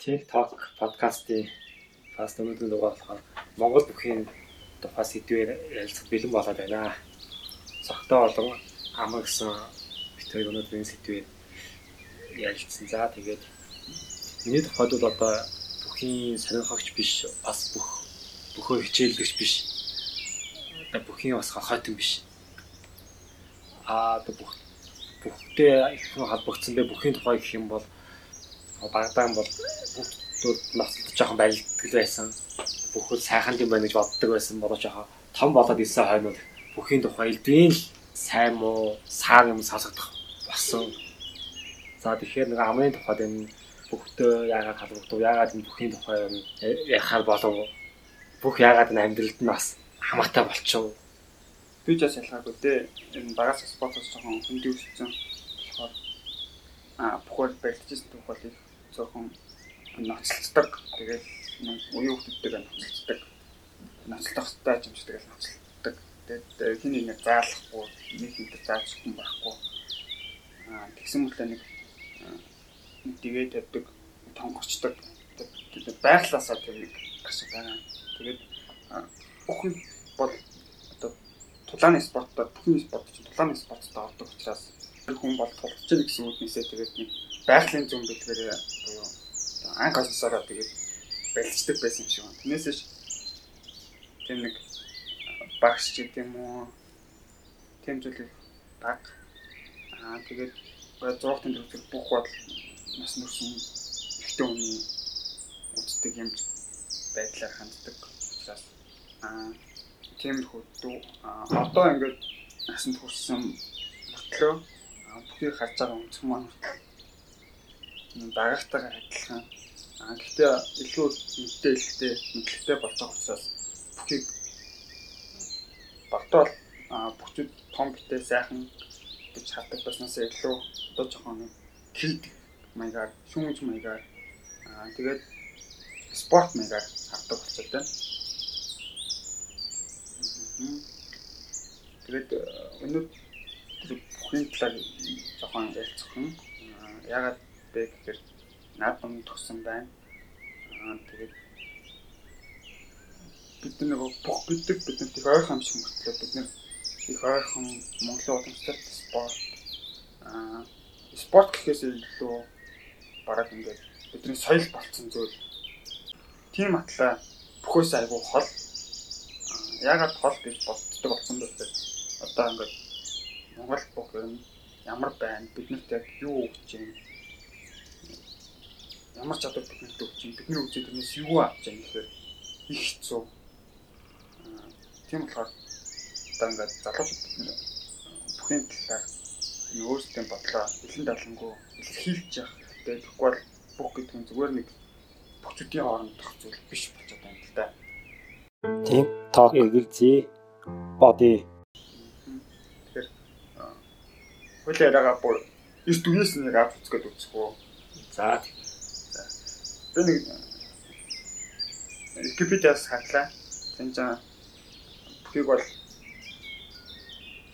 TikTok подкастын фаст өнөөдрийн дугаар болохоор Монгол бүхийн тухай сэдвээр ярилцах бэлэн болоод байна. Цогтой болон ам гэсэн битүүр өнөөдрийн сэдвээр ярилцсан. За тэгээд миний тухайд бол одоо бүхийн сонирхогч биш бас бүх бөхөө хичээлдэгч биш. Одоо бүхийн бас хохойтон биш. Аа одоо бүх бүхтэй их холбогдсон бэ бүхийн тухай гэх юм бол багдаан бол бүгдүүд насалд жоохон байлддаг байсан. Бүхэл сайхан юм байна гэж боддог байсан болоо жоохон том болоод ирсэн хойнууд бүхийн тухай элдвийн л сайн муу саар юм сонсогдох болсон. За тэгэхээр нэг амын тухайд энэ бүхтөө яагаад халбагдав яагаад энэ бүхийн тухай юм яхаар болов бүх яагаад энэ амьдралд нь бас хамаатай болчихов. Би ч бас ялгаагүй дээ. Энэ багаас спортоос жоохон хөндөй өссөн болохоор а бүхэл барьдажсэн тухайлыг зөвхөн ноцлцдаг. Тэгээд уян хүмүүстэй ноцлцдаг. Ноцлох хэрэгтэй юм шиг тэгэл ноцлцдаг. Тэгээд хин нэг заалахгүй, нэг хинтер заалахгүй байхгүй. Аа тэгсэн мэт нэг тэгээд тавьдаг, тонгорчдаг. Тэгээд байглаасаа тэр нэг гашиг байгаа. Тэгээд бүхэн бол одоо тулааны спортод бүхэн спорт чинь тулааны спортод ордог учраас хүн бол тулч гэсэн үгнээсээ тэгээд нэг байгалийн зүүн бэлгээрээ буюу анх олсороо тэгээд бэлчдэг байсан юм шиг байна. Тэрнээсээ тийм нэг багш ч гэдэм үү тийм зүйлийг баг аа тэгээд зургатын төвчл бүх бол нас мөрсөн ихтэй хүний үздэг юм байдлаар ханддаг учраас аа тиймэрхүү дүү одоо ингээд насанд хүрсэн мөртлөө бүхий харж байгаа үнцэн маань дагагтайгаа адилхан. Аа гэхдээ илүү мэдээлэлтэй, мэдлэгтэй байгаа учраас бүхийг багтаал бүхчүүд том битээ сайхан гэж хатдаг баснаас илүү одоо жоохон крит маягаар, шүүмж маягаар аа тэгээд спорт маягаар хатдаг болчиход байна. Тэгээд өнөөдөр бүхний талаар жоохон ярилцах юм. Ягаад бэ гэхээр наадам төгсөн байна. Аа тэгээд бид нэг бүх гэдэг бидэнд их ойрхон юм шиг мөртлөө бид нэр их ойрхон Монголын уламжлалт спорт аа спорт гэхээс илүү бараг ингээд бидний соёл болцсон зүйл. Тим атлаа бүхөөс айгүй хол. Ягаад хол гэж боддог болсон бэ гэхээр одоо ингээд Монгол бүх юм ямар байна? Биднэрт яг юу өгч юм ямар чадвар биднэрт өгч юм бидний үзээд тэрнээс юу авч байгаа гэхээр их хэцүү. Тийм болохоор одоо ингээд залуучууд бид нэр бүхэн талаар энэ өөрсдөө бодлоо илэн далангуу илэрхийлж явах хэрэгтэй. Тэгэхгүй бол бүх гэдэг нь зүгээр нэг бүчүүдийн хоорондох зүйл биш болчиход байна л да. Тийм ток эгэлзээ боди. Тэгэхээр хууль яриагаа бүр эрт үеэс нэг авч үзгээд үзэх үү. За Би нэг Википедиас хатлаа. Тэнцэн бүхийг бол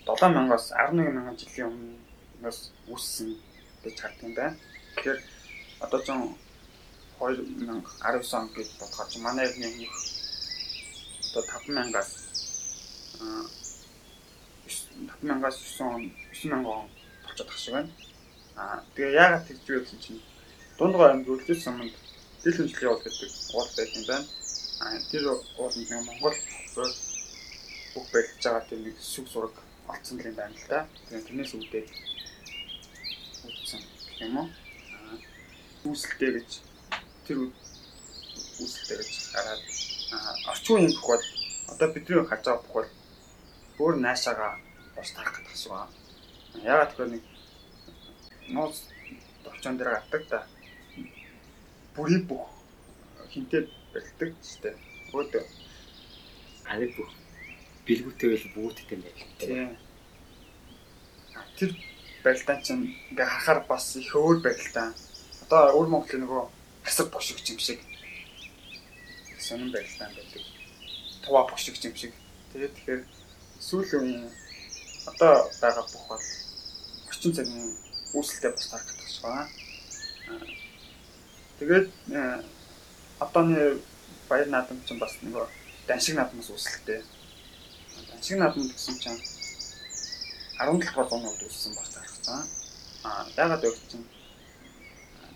7000-аас 11000 жилийн өмнөөс үүссэн гэж хардсан байна. Тэгэхээр одоо ч 2019 он гэж бодоход манай эхний өмнөх одоо 5000-аас аа 5000-аас 9 он 9000 он болчиход тах шиг байна. Аа тэгээ яагаад тэгж вэ гэсэн чинь дундгой амьд үлдсэн саманд дэл хэмжлэгийн уул гэдэг уул байх юм байна. Аа тэр уул нэг Монгол бүх барьж байгаа тийм нэг сүг зураг олцсон юм байна л да. Тэгээд тэрнээс үүдээд үүссэн гэх юм уу? Үүсэлтэй гэж тэр үүсэлтэй гэж хараад орчин үеийн бүх бол одоо бидний харж байгаа бүх бол өөр наашаага бос тарах гэдэг байна. Яагаад гэвэл нэг нууц товчон дээр гардаг да бүрий бүх хинтээ барьдаг гэжтэй. Өөдөө алиг бүх бүгдтэй байл. Тийм. Тэр барилдаан чинь ингээ харахаар бас их өөр барилдаан. Одоо өвөр Монголын нөгөө хасар бошигч юм шиг сонин барилдаан байдаг. Тува бошигч юм шиг. Тэгээд тэгэхээр сүүлийн үеийн одоо байгаа бүх бол орчин цагийн үүсэлтэд бас харагдах шиг байна Тэгээд одооны баяр наадам чинь бас нөгөө даншиг наадмаас үүсэлтэй. Даншиг наадам гэсэн чинь 17 дугаар зууны үед үүссэн багт харах цаа. Аа ягаад вэ гэсэн чинь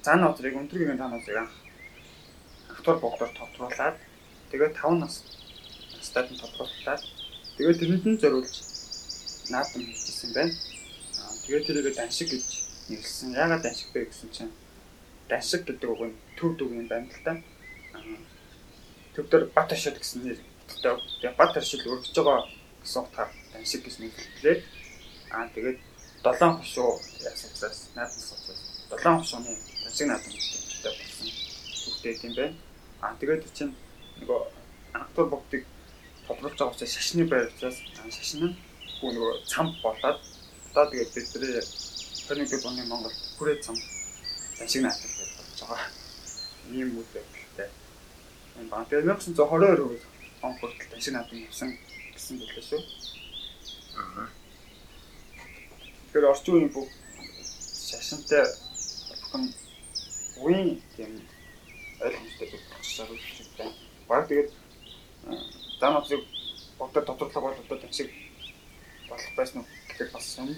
зан отрыг өнтөргийн таануудыг анхдугаар богдоор тодруулаад тэгээд 5 нас настад нь тодруулаад тэгээд тэрэнд нь зориулж наадам хийчихсэн байна. Аа тэгээд тэрийг даншиг гэж нэрлсэн. Ягаад даншиг бэ гэсэн чинь даншиг гэдэг үг нь төв төв юм байна л та. Төвдөр бат ашид гэсэн нэр. Тэгээд бат ашид өргөж байгаа гэсэн утгаар даншиг гэж нэрлэлээ. Аа тэгээд долоон хошуу ясагсаас наадмаас учраас долоон хошууны даншиг наадам гэдэг болсон түүхтэй юм байна. Аа тэгээд чинь нөгөө анхдур богдыг тодруулж байгаа учраас шашны байр учраас шашин нь нөгөө цам болоод одоо тэгээд бидний 21 оны Монгол хүрээ цам даншиг наадам гэж болж байгаа. Ийм үйл явдалтай энэ баг. Тэгээд 1922 он хүртэл ташиг наадам явсан гэсэн байлаа шүү. Аа. Тэгэхээр орчин үеийн бүх шашинтай бүхэн үеийн тийм ойлгомжтой болчихсоор үүсэж байна. Баг тэгээд зам отрыг бодод тодорлог бол одоо ташиг болох байсан уу гэхээр бас юм.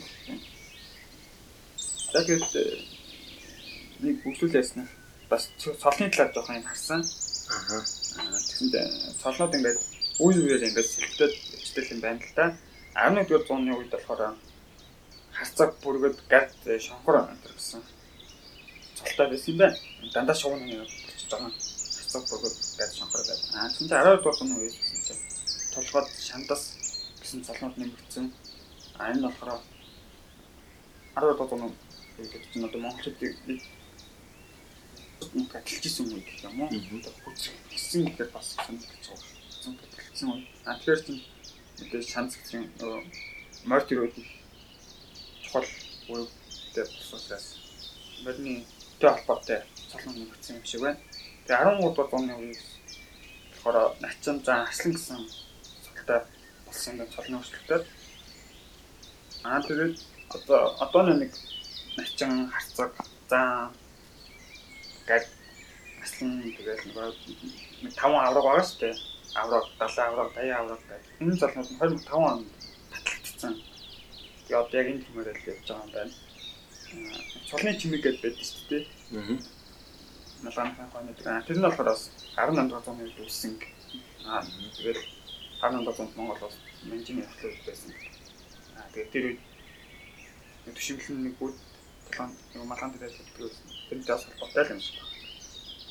Тэгээд нэг бүглүүлээсэн бас цолны талаар жоохон юм харсан. Аа. Тэгсэнд цолнууд ингээд үе үеэр ингээд сэлтээд өвчтэй юм байна л да. 11-р зууны үед болохоор харцаг бүргэд гад шонхор энэ гэсэн цолтой байсан юм байна. Дандаа шуган юм болчихж байгаа. Харцаг бүргэд гад шонхор байдаг. Аа тэгсэн чинь 12-р зууны үед гэсэн чинь толгойд шандас гэсэн цолнууд нэмэгдсэн. А энэ болохоор 12-р зууны үед чинь одоо монголчуудыг нэг адилжсэн үед юм уу? Хүчсэн гэхээр бас санагдаж байгаа. Зүүн адилжсэн үед. А тэгэхээр чинь мэдээж шанс юм нөгөө мортер үед чухал үүрэгтэй болсоос модны тө холбоотой цолон нэгдсэн юм шиг байна. Тэгээ 13 дугаар оны үед болохоор начин зан аслан гэсэн цолтой болсон юм цолны өөрчлөлтөд аа тэгээд одоо одоо нэг начин харцаг зан гад аслан тэгээд нэг 5 авраг байгаа шүү дээ. Авраг 70 авраг 80 авраг гэдэг. Энэ залнууд нь 25 онд татлагдсан. Тэгээд одоо яг энэ хэмээр л явж байгаа юм байна. Цолны чимэг гэдээ байдаг шүү дээ. Аа. Налгааны хойно гэдэг. Тэр нь болохоор бас 18 дугаар зууны үед үүссэн. Аа тэгээд 18 дугаар зуунд Монгол бас менжийн явдлууд байсан. Аа тэгээд тэр үед төшөглөн нэг бүгд толгойн малгаан дээр хэлдэг байсан тэрнтэй бас холбоотой юм шиг.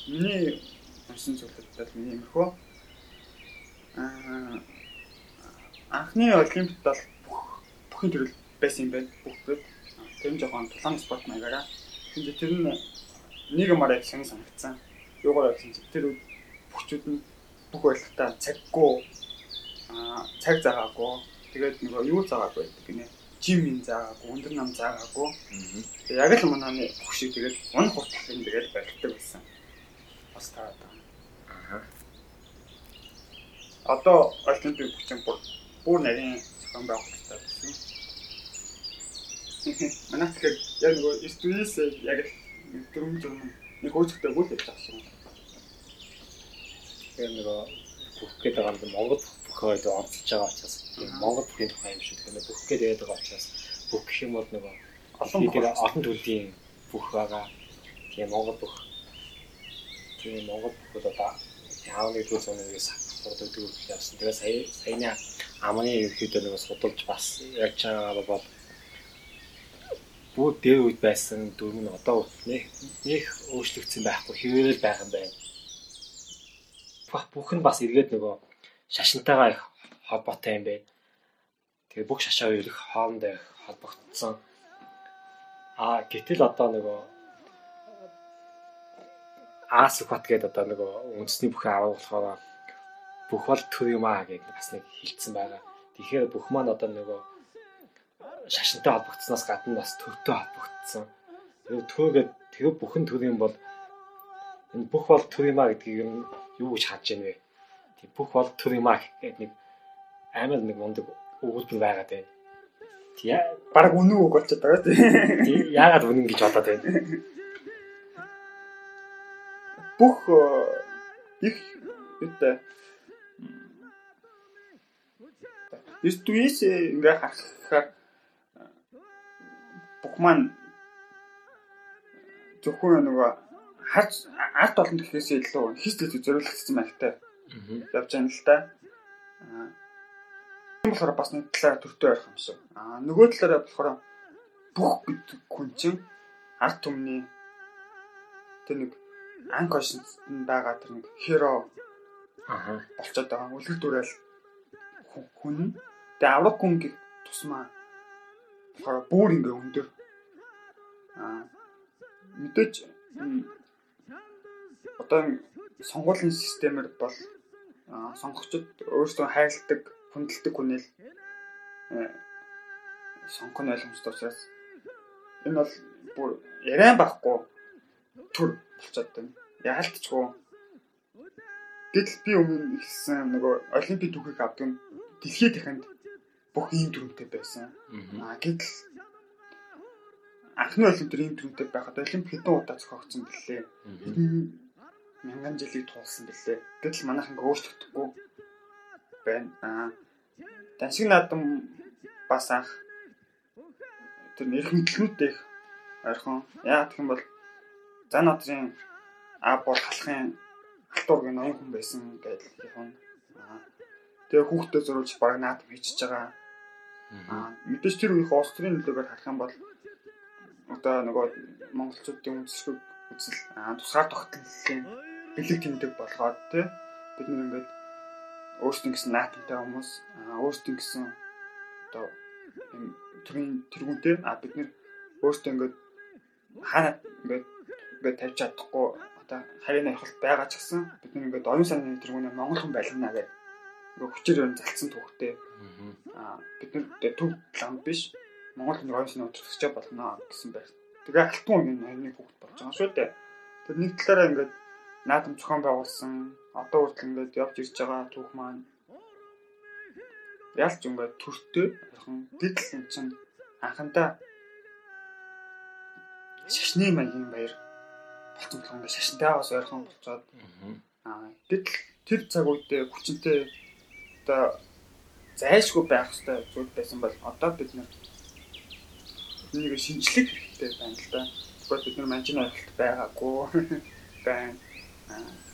Миний уншсан зүйлүүд бол миний юмхөө аа анхны олимпиад бол бүх бүхэн төрөл байсан юм байна бүгд. Тэр нь жоохон тулаан спорт маягаараа. Тэгээд тэр нь нэг юмараа их санагдсан. Юугаар гэсэн чинь тэр бүхчүүд нь бүх байлгатаа цаггүй аа цаг заагаагүй. Тэгээд нөгөө юу заагаагүй гэдэг гинэ жим ин заагаагүй, өндөр нам заагаагүй. Яг л мананы бүх шиг тэгээд унах хүртэл юм тэгээд барилдаг байсан. Бас таарад байна. Аа. Одоо олимпик бүчин бүр бүр нарийн зохион байгуулалттай байсан. Манайх тэгэхээр яг нөгөө студиэс яг л дөрөв жил нэг хөөцөлтэй бүл хийж байгаа юм. Тэгэхээр нөгөө бүх гэдэг байгаа Монгол бүхөө оролцож байгаа учраас Монгол бүхийн тухай юм шиг тэгэхээр бүх гээд байдаг учраас бүх гэх юм бол нөгөө олон тэгээ олон төрлийн бүх байгаа. Тэгээ Монгол бүх тэгээ Монгол бүхд одоо яавны дүүс өнөөс судалдаг явсан. Тэгээ сая саяны амны ерөөхдөө нөгөө судалж бас ярьж байгаа бол бүгд дээр үед байсан дүрм нь одоо нэг нэг өөрчлөгдсөн байхгүй хэвээрэл байх юм байна. Бүх нь бас эргээд нөгөө шашинтайгаа их холбоотой юм байна. Тэгээ бүх шашаа хоёр их хоорондоо их холбогдсон. Аа гэтэл одоо нөгөө Аас Сүхбат гэдэг одоо нөгөө үндэсний бүхэн аваа болохоор бүх бол төр юм аа гэдэг бас нэг хилцсэн байгаа. Тэгэхээр бүх маань одоо нөгөө шашинтай холбогдсноос гадна бас төвтэй холбогдсон. Тэгээ төвгээд тэгээ бүхэн төр юм бол энэ бүх бол төр юм аа гэдгийг юу гэж харж байна Тэг бүх бол төр юм аа гэдэг нэг амар нэг мундаг өгүүлбэр байгаад байна. Тий баг үнэн үг болчиход байгаа тий. Яагаад үнэн гэж бодоод байна? бүх э, их үүтэй Ертүис ингээ харахаар бүх маань зөвхөн нөгөө харж арт олон гэхээс илүү хийстэд зориулагдсан байхтай явж байгаа л та. Аа болохоор бас нэг талаараа төртөө ярих юм шиг. Аа нөгөө талаараа болохоор бүх гэдэг хүн чинь арт түмний тэр нэг анкошнд байгаа тэр нэг херо Аа. болцоод байгаа. Үлгэр дуурайл хүн. Тэгээ авраг хүн гэх тусмаа болохоор бүр ингээ өндөр. Аа мэдээж одоо сонгуулийн системээр бол сонгогчд өөрсдөө хайрладаг, хүндэлдэг хүнэл сонгох нь ойлгомжтой учраас энэ бол бүр яриан байхгүй төр болчиход байна. Яалтчгүй. Гэтэл би өмнө ихсэн нөгөө олимпик түүхийг авдаг нь дэлхийд дахинд бүх ийм төрөнтэй байсан. Аа гэтэл анхны олимпиад ийм төрөнтэй байхад олимп хэдэн удаа зохиогдсон бэлээ. Мянган жилийг туулсан бэлээ. Гэтэл манайх ингээ өөрчлөгдөхгүй байна. Аа Дансиг наадам бас анх тэр нэрх мэдлгүүдтэй их ойрхон. Яа гэх юм бол зан надрын а бол халахын алтуургийн ноён хүн байсан гэдэг юм. Тэгээ хүүхдээ зөрүүлж баг наадам хийчихэж байгаа. Аа мэдээж тэр үеийн Австрийн нөлөөгөөр харах юм бол одоо нөгөө монголчуудын үндэслэг үзэл тусгаар тогтнолын бэлэг тэмдэг болгоод тий бид нэг ингээд өөрсдөө гэсэн наатамтай хүмүүс өөрсдөө гэсэн одоо юм төрийн тэргүүнтэй а бид нэр өөрсдөө ингээд хаана ингээд ингээд тавьж чадахгүй одоо харийн явахд байгаа ч гэсэн бид нэг ингээд оюун санааны тэргүүнээ монголхон байлгана гэдэг ингээд хүчээр юм залцсан түүхтэй а бид нэр төв лам биш монгол нэг оюун санаа өдрөгч болно гэсэн байр. Тэгээ алтан үеийн ноёны хүүхд болж байгаа шүү дээ. Тэр нэг талаараа ингээд наадам зохион байгуулсан. Одоо хүртэл ингээд явж ирж байгаа түүх маань ялч ингээд төртөө. Ойрхон дидл юм чинь анхандаа шашны маягийн баяр болсон болохоор ингээд шашинтайгаас ойрхон болцоод. Аа дидл тэр цаг үедээ хүчинтэй одоо зайлшгүй байх хэрэгтэй зүйл байсан бол одоо бид нэг шинжлэх хэрэгтэй байна л да. Тэгвэл бид нар манжин ойлголт байгаагүй. Байна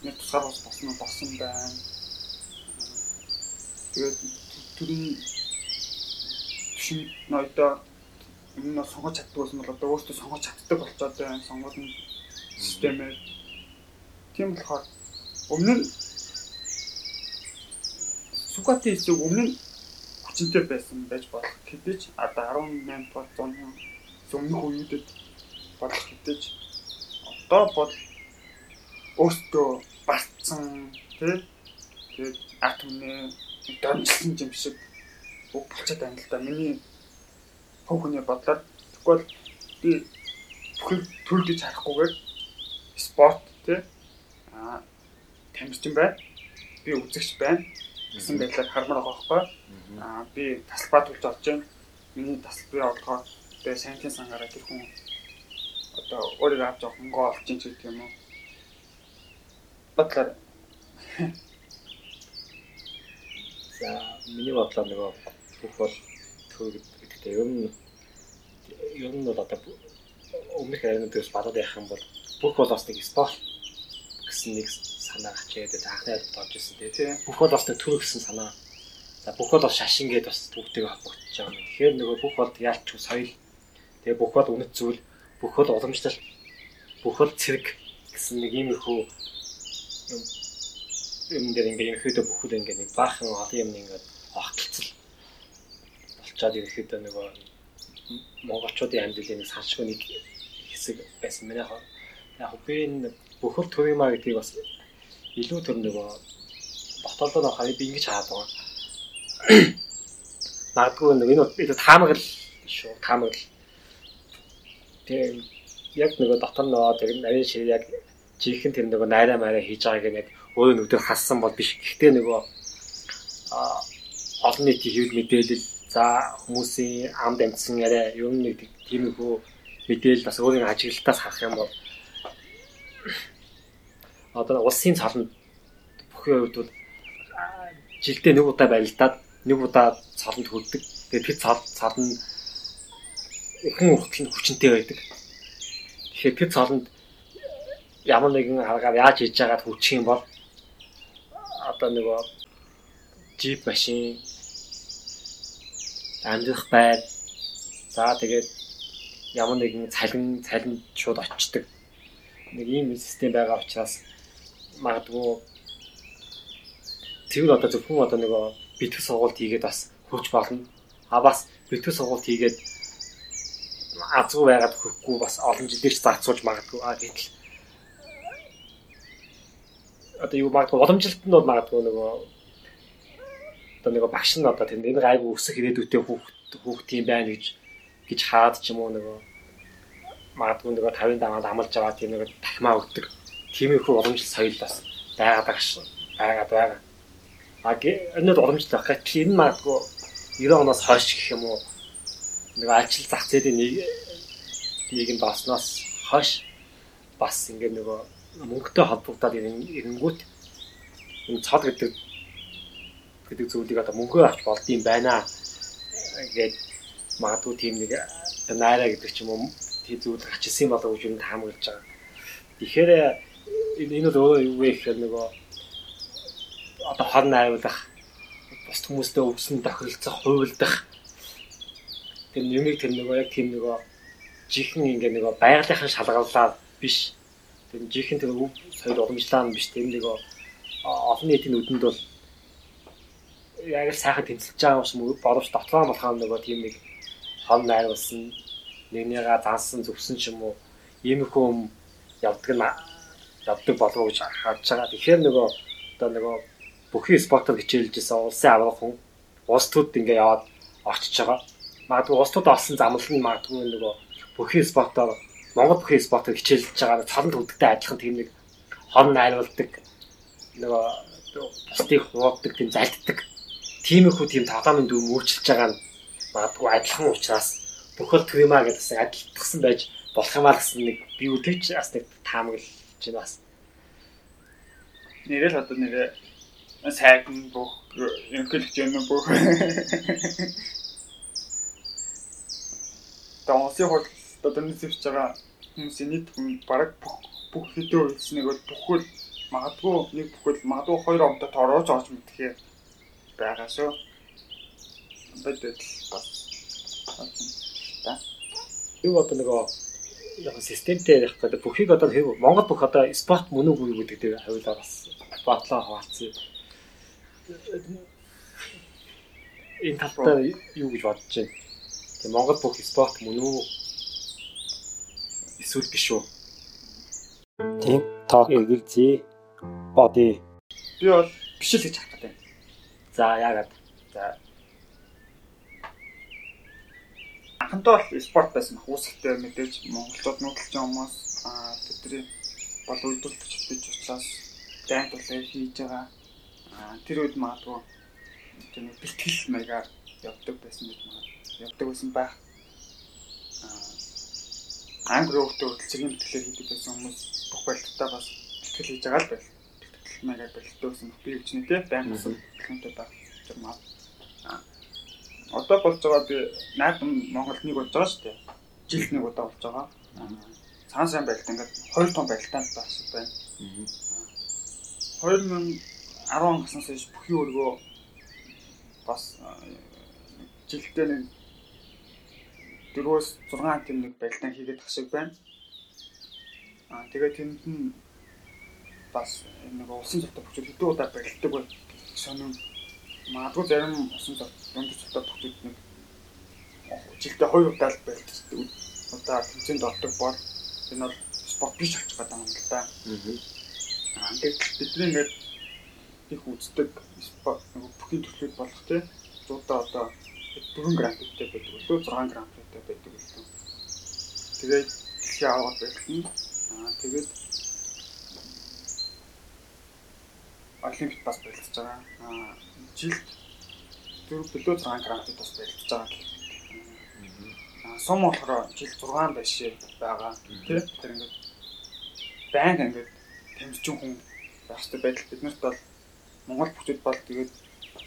нэг тусгаар бас болсон болсон байна. Тэгээд төрийн шин ноёдоо энэ сонгож чаддаг байсан бол одоо өөртөө сонгож чаддаг болцоод байна. Сонгуулийн системээр. Тийм болохоор өмнө нь Сукати хэсэг өмнө нь хүчинтэй байсан байж болох хэдэж одоо 18 бол 100 өмнөх үеүүдэд болох хэдэж одоо бол өөртөө бартсан тий тэгээд атомны донжсон юм шиг бүх болчиход байна л да. Миний хөв хүний бодлоор тэгвэл би бүхэл төрөлдөж харахгүйгээр спорт тий аа тамирчин байна. Би үзэгч байна гэсэн байдлаар хармаар байгаа байхгүй. Аа би тасалбаа төлж орж байна. Миний тасалбарын орлогоо тэгээ сайнтын сангаараа тэр хүн одоо өөрийгөө авч явах мөнгө олж ийн ч гэдэг юм уу бодлоор За миний бодлоор нөгөө бүх бол төр гэдэгтэй ер нь ер нь бол одоо өмнөх ариунуудаас балаад явах юм бол бүх бол бас нэг спорт гэсэн нэг санаа гачээд анхны айлд орж ирсэн тий. Бүх бол бас нэг төр гэсэн санаа. За бүх бол шашин гээд бас түүхтэйг холбогдож байгаа юм. Тэгэхээр нөгөө бүх бол яалч соёл тэгээ бүх бол үнэт зүйл бүх бол уламжлал бүх бол цэрэг гэсэн нэг иймэрхүү юм дээр ингээд ерөөхдөө бүхэл ингээд нэг баахан олон юм ингээд огтлцол болчоод ерөөхдөө нөгөө монголчуудын амьдралын нэг салшгүй нэг хэсэг байсан мэнэ хаа. Яг би энэ бүхэл төриймаа гэдгийг бас илүү төр нөгөө ботолдоо нөхөй би ингэж хаад байгаа. Магадгүй нэг энэ илүү таамаглал шүү таамаглал. Тэгээ яг нөгөө дотор нөгөө тэр нарийн шир яг жинхэнэ тэр нөгөө найраа мараа хийж байгааг нэг өөрөө нүдээр хассан бол биш. Гэхдээ нөгөө олон нийтийн хэвлэл мэдээлэл за хүмүүсийн амд амьдсан яриа ер нь нэг тиймэрхүү мэдээлэл бас өөрийн ажиглалтаас харах юм бол одоо улсын цаланд бүхэн хувьд бол жилдээ нэг удаа барилдаад нэг удаа цаланд хүрдэг. Тэгээд тэр цал цал нь хүн уртл нь хүчнтэй байдаг. Тэгэхээр тэр цаланд ямар нэгэн аргаар яаж хийж байгаад хүчих юм бол одоо нөгөө джип машин амьдрах байр за тэгээд ямар нэгэн цалин цалин шууд очдог нэг ийм систем байгаа учраас магадгүй тэр одоо зөвхөн одоо нөгөө битгий сургалт хийгээд бас хурж болно. А бас битгий сургалт хийгээд азгүй байгаад хөхгүй бас олон жилээр зарцуулж магадгүй. А гэтэл одоо юу магадгүй боломжлолт нь бол магадгүй нөгөө одоо нэг багш нь одоо тэнд энэ гайгүй өсөх ирээдүйтэй хүүхд хүүхд юм байна гэж гэж хаад ч юм уу нөгөө магадгүй нөгөө 50 даваад амлаж байгаа тийм нэг тахмаа өгдөг. Тиймэрхүү уламжлал соёл бас байгаа ш. байгаад байгаа. А энэ уламжлал байх гэтэл энэ магадгүй 90 оноос хойш гэх юм уу нэг альчил зах зээлийн нэг нийгэм баснаас хойш бас ингээд нөгөө мөнгөтэй холбогдоод ирэнгүүт энэ цод гэдэг гэдэг зүйлийг одоо мөнгөө авч болдсон байна. Гэж магадгүй тийм нэг найраа гэдэг ч юм уу тийм зүйл ачилсан юм болов уу гэж юм таамаглаж байгаа. Тэгэхээр энэ бол өөрөө юу вэ гэхээр нөгөө одоо хор найруулах бус хүмүүстэй өвсөн тохиролцох, хувилдах тэр нэмийг тэр нөгөө яг тийм нөгөө жихэн ингээ нөгөө байгалийнхын шалгарлаар биш тэр жихэн тэр өв соёл уламжлаа нь биш тэр нөгөө олон нийтийн нүдэнд бол яг л сайхан тэмцэлж байгаа юм боловч дотлоо болохоо нөгөө тийм нэг хон найруулсан нэгнийгаа зансан зүвсэн ч юм уу иймэрхүү юм явдаг нь явдаг болов гэж харж байгаа. Тэгэхээр нөгөө одоо нөгөө бүхий спортоор хичээлжсэн улсын аврах хүн улс төрд ингээ яваад орчиж байгаа. Магадгүй улс төрд олсон замлал нь магадгүй нөгөө бүхий спортоор Монгол бүхий спортоор хичээлж байгаа цалан төгдөгтэй адилхан тийм нэг хон найруулдаг нөгөө бусдыг хувадаг тийм залддаг тиймэрхүү тийм тоглоомын дүр мөрчилж байгаа нь магадгүй адилхан учраас бүхэл трима гэдэгсэн адилтгсан байж болох юмаа гэсэн нэг би үтгэж бас нэг таамаглаж байна бас. Нэрэл одоо нэрээ сайхан бүх ерөнхийлөгч юм бүх Томосын хол одоо нийцвч байгаа хүмүүсийн нийт хүн бараг бүх бүх хэдэн үйлснэг бол бүхэл магадгүй нэг бүхэл магадгүй хоёр омдод орооч орж мэдхээ байгаа шүү. Бодвол бас та. Юу одоо нөгөө яг системтэй яг гэдэг бүхийг одоо хэв Монгол бүх одоо спорт мөн үгүй гэдэг дээр хавилаа бас батлаа хаваалцсан. Энэ талбар юу гэж бодож байна? Тэгээ Монгол бүх спорт мөн үү? Эсвэл биш үү? Тийм тоо эргэлзээ боди. Би бол биш л гэж харах гэдэг. За яагаад? За анхандаа бол спорт байсан уусахтай мэдээж Монголд нүүдэлж байгаа хүмүүс аа тэдний бол үйлдвэрлэгч бич учраас дайнд тулаа хийж байгаа. Аа тэр үед магадгүй тийм бэлтгэл маягаар явдаг байсан гэж магадгүй явдаг байсан байх. Аа англи хөлтөө хөдөлцгийн бэлтгэлээр хийдэг байсан хүмүүс бүх байлтаа бас бэлтгэл хийж байгаа л байл маягаар бэлтдөөсөн би гэж нэ тэ байн болсон бэлтгэлтэй баг журмаа. Одоо болж байгаа би найдам Монголд нэг болж байгаа шүү дээ. Жилд нэг удаа болж байгаа. Цаан сайн байлт ингээд хоёр том байлтаа байх шиг байна. 2010 оноос хойш бүхий өргөө бас жилдээ нэг 4-өөс 6 тийм нэг байлтаа хийгээд тах шиг байна. Аа тэгээд тэнд нь бас нэг улсын зөвтө бүчүүд хэдэн удаа барилддаг бай сонин магадгүй зарим усан дунд зөвтө бүчүүд нэг жилдээ хоёр удаа л барилддаг удаа тэмцээнд ордог бол энэ бол спорт биш очих гэдэг юм л да. Аа ингээд бидний ингээд их үздэг спорт нэг бүхий төрлүүд болох тий зуудаа одоо 4 грамтай байдаг үлээ 6 грамтай байдаг үлээ. Тэгээд дэлхийн аваад байх нь аа тэгээд олимпиад бас болчихж байгаа. Аа жилд 4 билүү 6 грамт бас болчихж байгаа. Аа сум болохоор жил 6 байшээ байгаа. Тэ тэр ингээд байнга ингээд тамирчин хүн байх хэрэгтэй байдал биднэрт бол Монгол бүтэд бол тэгээд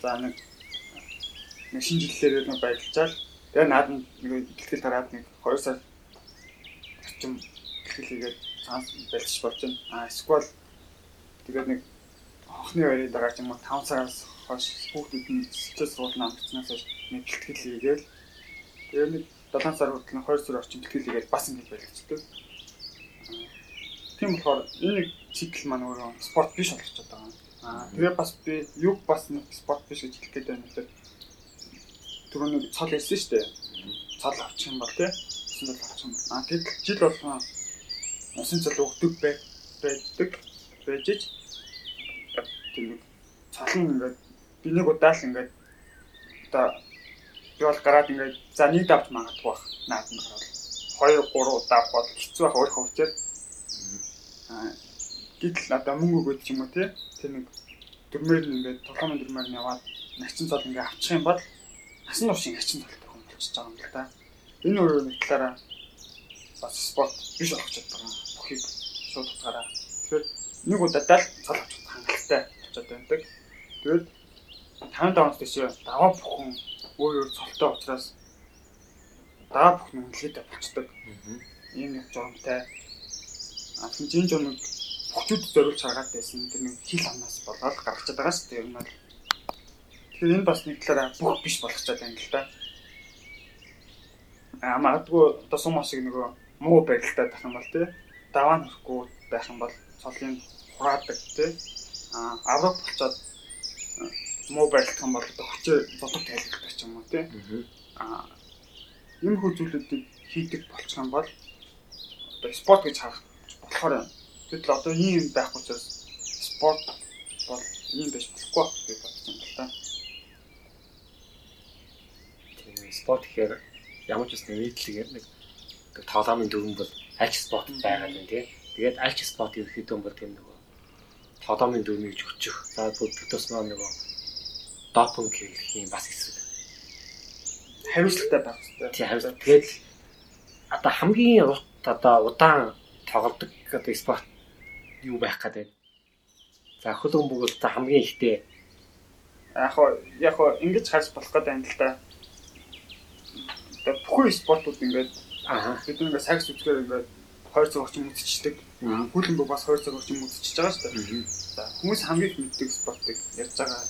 за нэг нэг шинжилгэлээр нэг баярлжаал тэгээ наад нэг ихтгэл тараад нэг 2 сар орчим ихтгэл хийгээд цаанаас байлж байна. А эсвэл тэгээд нэг хохны байрын дараа ч юм уу 5 сараас хойш хүүхдүүд нь сэтгэл суулна амтснаас хойш нэг ихтгэл хийгээл тэгээ нэг 7 сар хүртэл 2 сар орчим ихтгэл хийгээд бас ингэж байлгчдаг. Тийм болохоор энэ цикл маань өөрөө спорт биш болчиход байгаа. Аа тэгээ бас би юг бас нэг спорт биш гэж хэлэх гээд байна л түрүү нэг цол ярьсан шүү дээ. Цол авчих юм бол тий. Усан цол авчих юм. Аа тэгэл жил болгоо усан цол өгдөг бай байдаг. Байж тийм нэг цол нь ингээд би нэг удаа л ингээд одоо би бол гараад ингээд за нэг давж магадгүй бах. Наад нь гараад. 2 3 удаа бол хэцүү байх өөрөө учраас аа гэтэл одоо мөнгө өгөөд ч юм уу тий тэр нэг дөрмөр ингээд толгойн дөрмөр нь яваад нагчин цол ингээд авчих юм бол насан туршийн хачин талтай болчихж байгаа юм л да. Энэ нэг талаараа бас спорт биш болгож байгаа бүхийг шууд утгаараа. Тэгэхээр нэг удаатай л цол авч хангалттай болчиход байдаг. Тэгээд 55 оноос тийш даваа бүхэн өөр өөр цолтой учраас даваа бүхэн үнэлгээтэй болцдог. Ийм нэг журамтай. А тийм журмыг бүхчүүд зориулж харгаад байсан. Тэр нэг хил амнаас болоод гаргачаад байгаа шүү дээ. Ер нь бол Тэгэхээр энэ бас нэг талаараа бүх биш болгочоод байна л да. Аа магадгүй одоо сум шиг нөгөө муу байдалтай байх юм бол тий даваа нөхгүй байх юм бол цолын хураадаг тий аа авраг болцоод муу байдалтай юм бол хочоо зодог тайлбартай ч юм уу тий аа энэ хүү зүйлүүдийг хийдэг болчих юм бол одоо спорт гэж харах болохоор тэгэл одоо ийм байхгүй ч спорт бол ийм байж болохгүй. гэж бодож байна л да. Спорт гэхээр ямар ч үсний нийтлэг нэг тоглоомын дүрм бол аль ч спорт байгаа юм тий. Тэгээд аль ч спорт ерөөхдөө бол тийм нөгөө тоглоомын дүрмийг өччих. За бүгдээс маань нөгөө допинг гэх юм бас хэсэг. Хариуцлагатай байх хэрэгтэй. Тий хариуцлага. Тэгээд одоо хамгийн урт одоо удаан тоглодог одоо спорт юу байх гэдэг. За хөлөг бүгд одоо хамгийн ихтэй яг яг ингэж харж болох гэдэг юм л да бүхэн спортууд ингээд бид нэг сакс үзгээр ингээд 2 цаг орчим үзчихдэг. Хүлэмбэг бас 2 цаг орчим үзчихэж байгаа шүү дээ. За хүмүүс хамгийн их мэддэг спортыг ярьж байгаа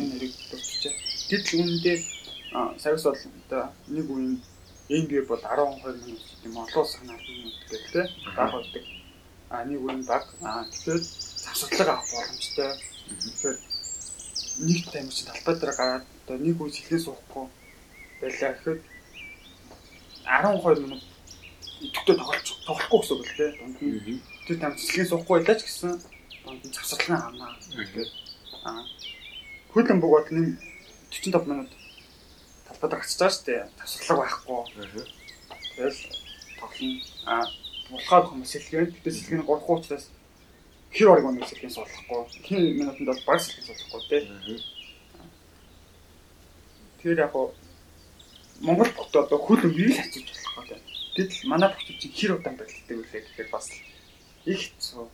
энэ нэрийг дурдчихжээ. Гэтэл үүндээ сакс бол одоо нэг үеийн NBA бол 12 минут юм олон улсын 10 минут гэдэг те баг болдог. А нэг үеийн баг а тэгэхээр завсарлага авах боломжтой. Тэгэхээр нэг тайм чинь талбай дээр гараад одоо нэг үе сэлгээ суухгүй байлаа гэхэд 12 минут идэвхтэй тоглож тоглохгүй гэсэн үг л дээ. Дунд нь тэр там цэцлэгийн суухгүй байлаа ч гэсэн дунд нь завсарлан авнаа. Тэгээд аа хөлн бөгөөд нэг 45 минут талбайд гарчиж байгаа шүү дээ. Завсарлаг байхгүй. Тэгэл тоглоно. Аа булгаад хүмүүс сэлгэн. Тэгтээ сэлгэн 3 хуучраас хэр орог өнөө сэлгэн суулгахгүй. Хин минутанд бол баг сэлгэн суулгахгүй тий. Тэгэхээр яг Монгол бүгд одоо хөл өвийг л хациж болох гэдэг. Гэтэл манай бүгд чинь хэр удаан байлтай үлээ гэхээр бас их хэцүү.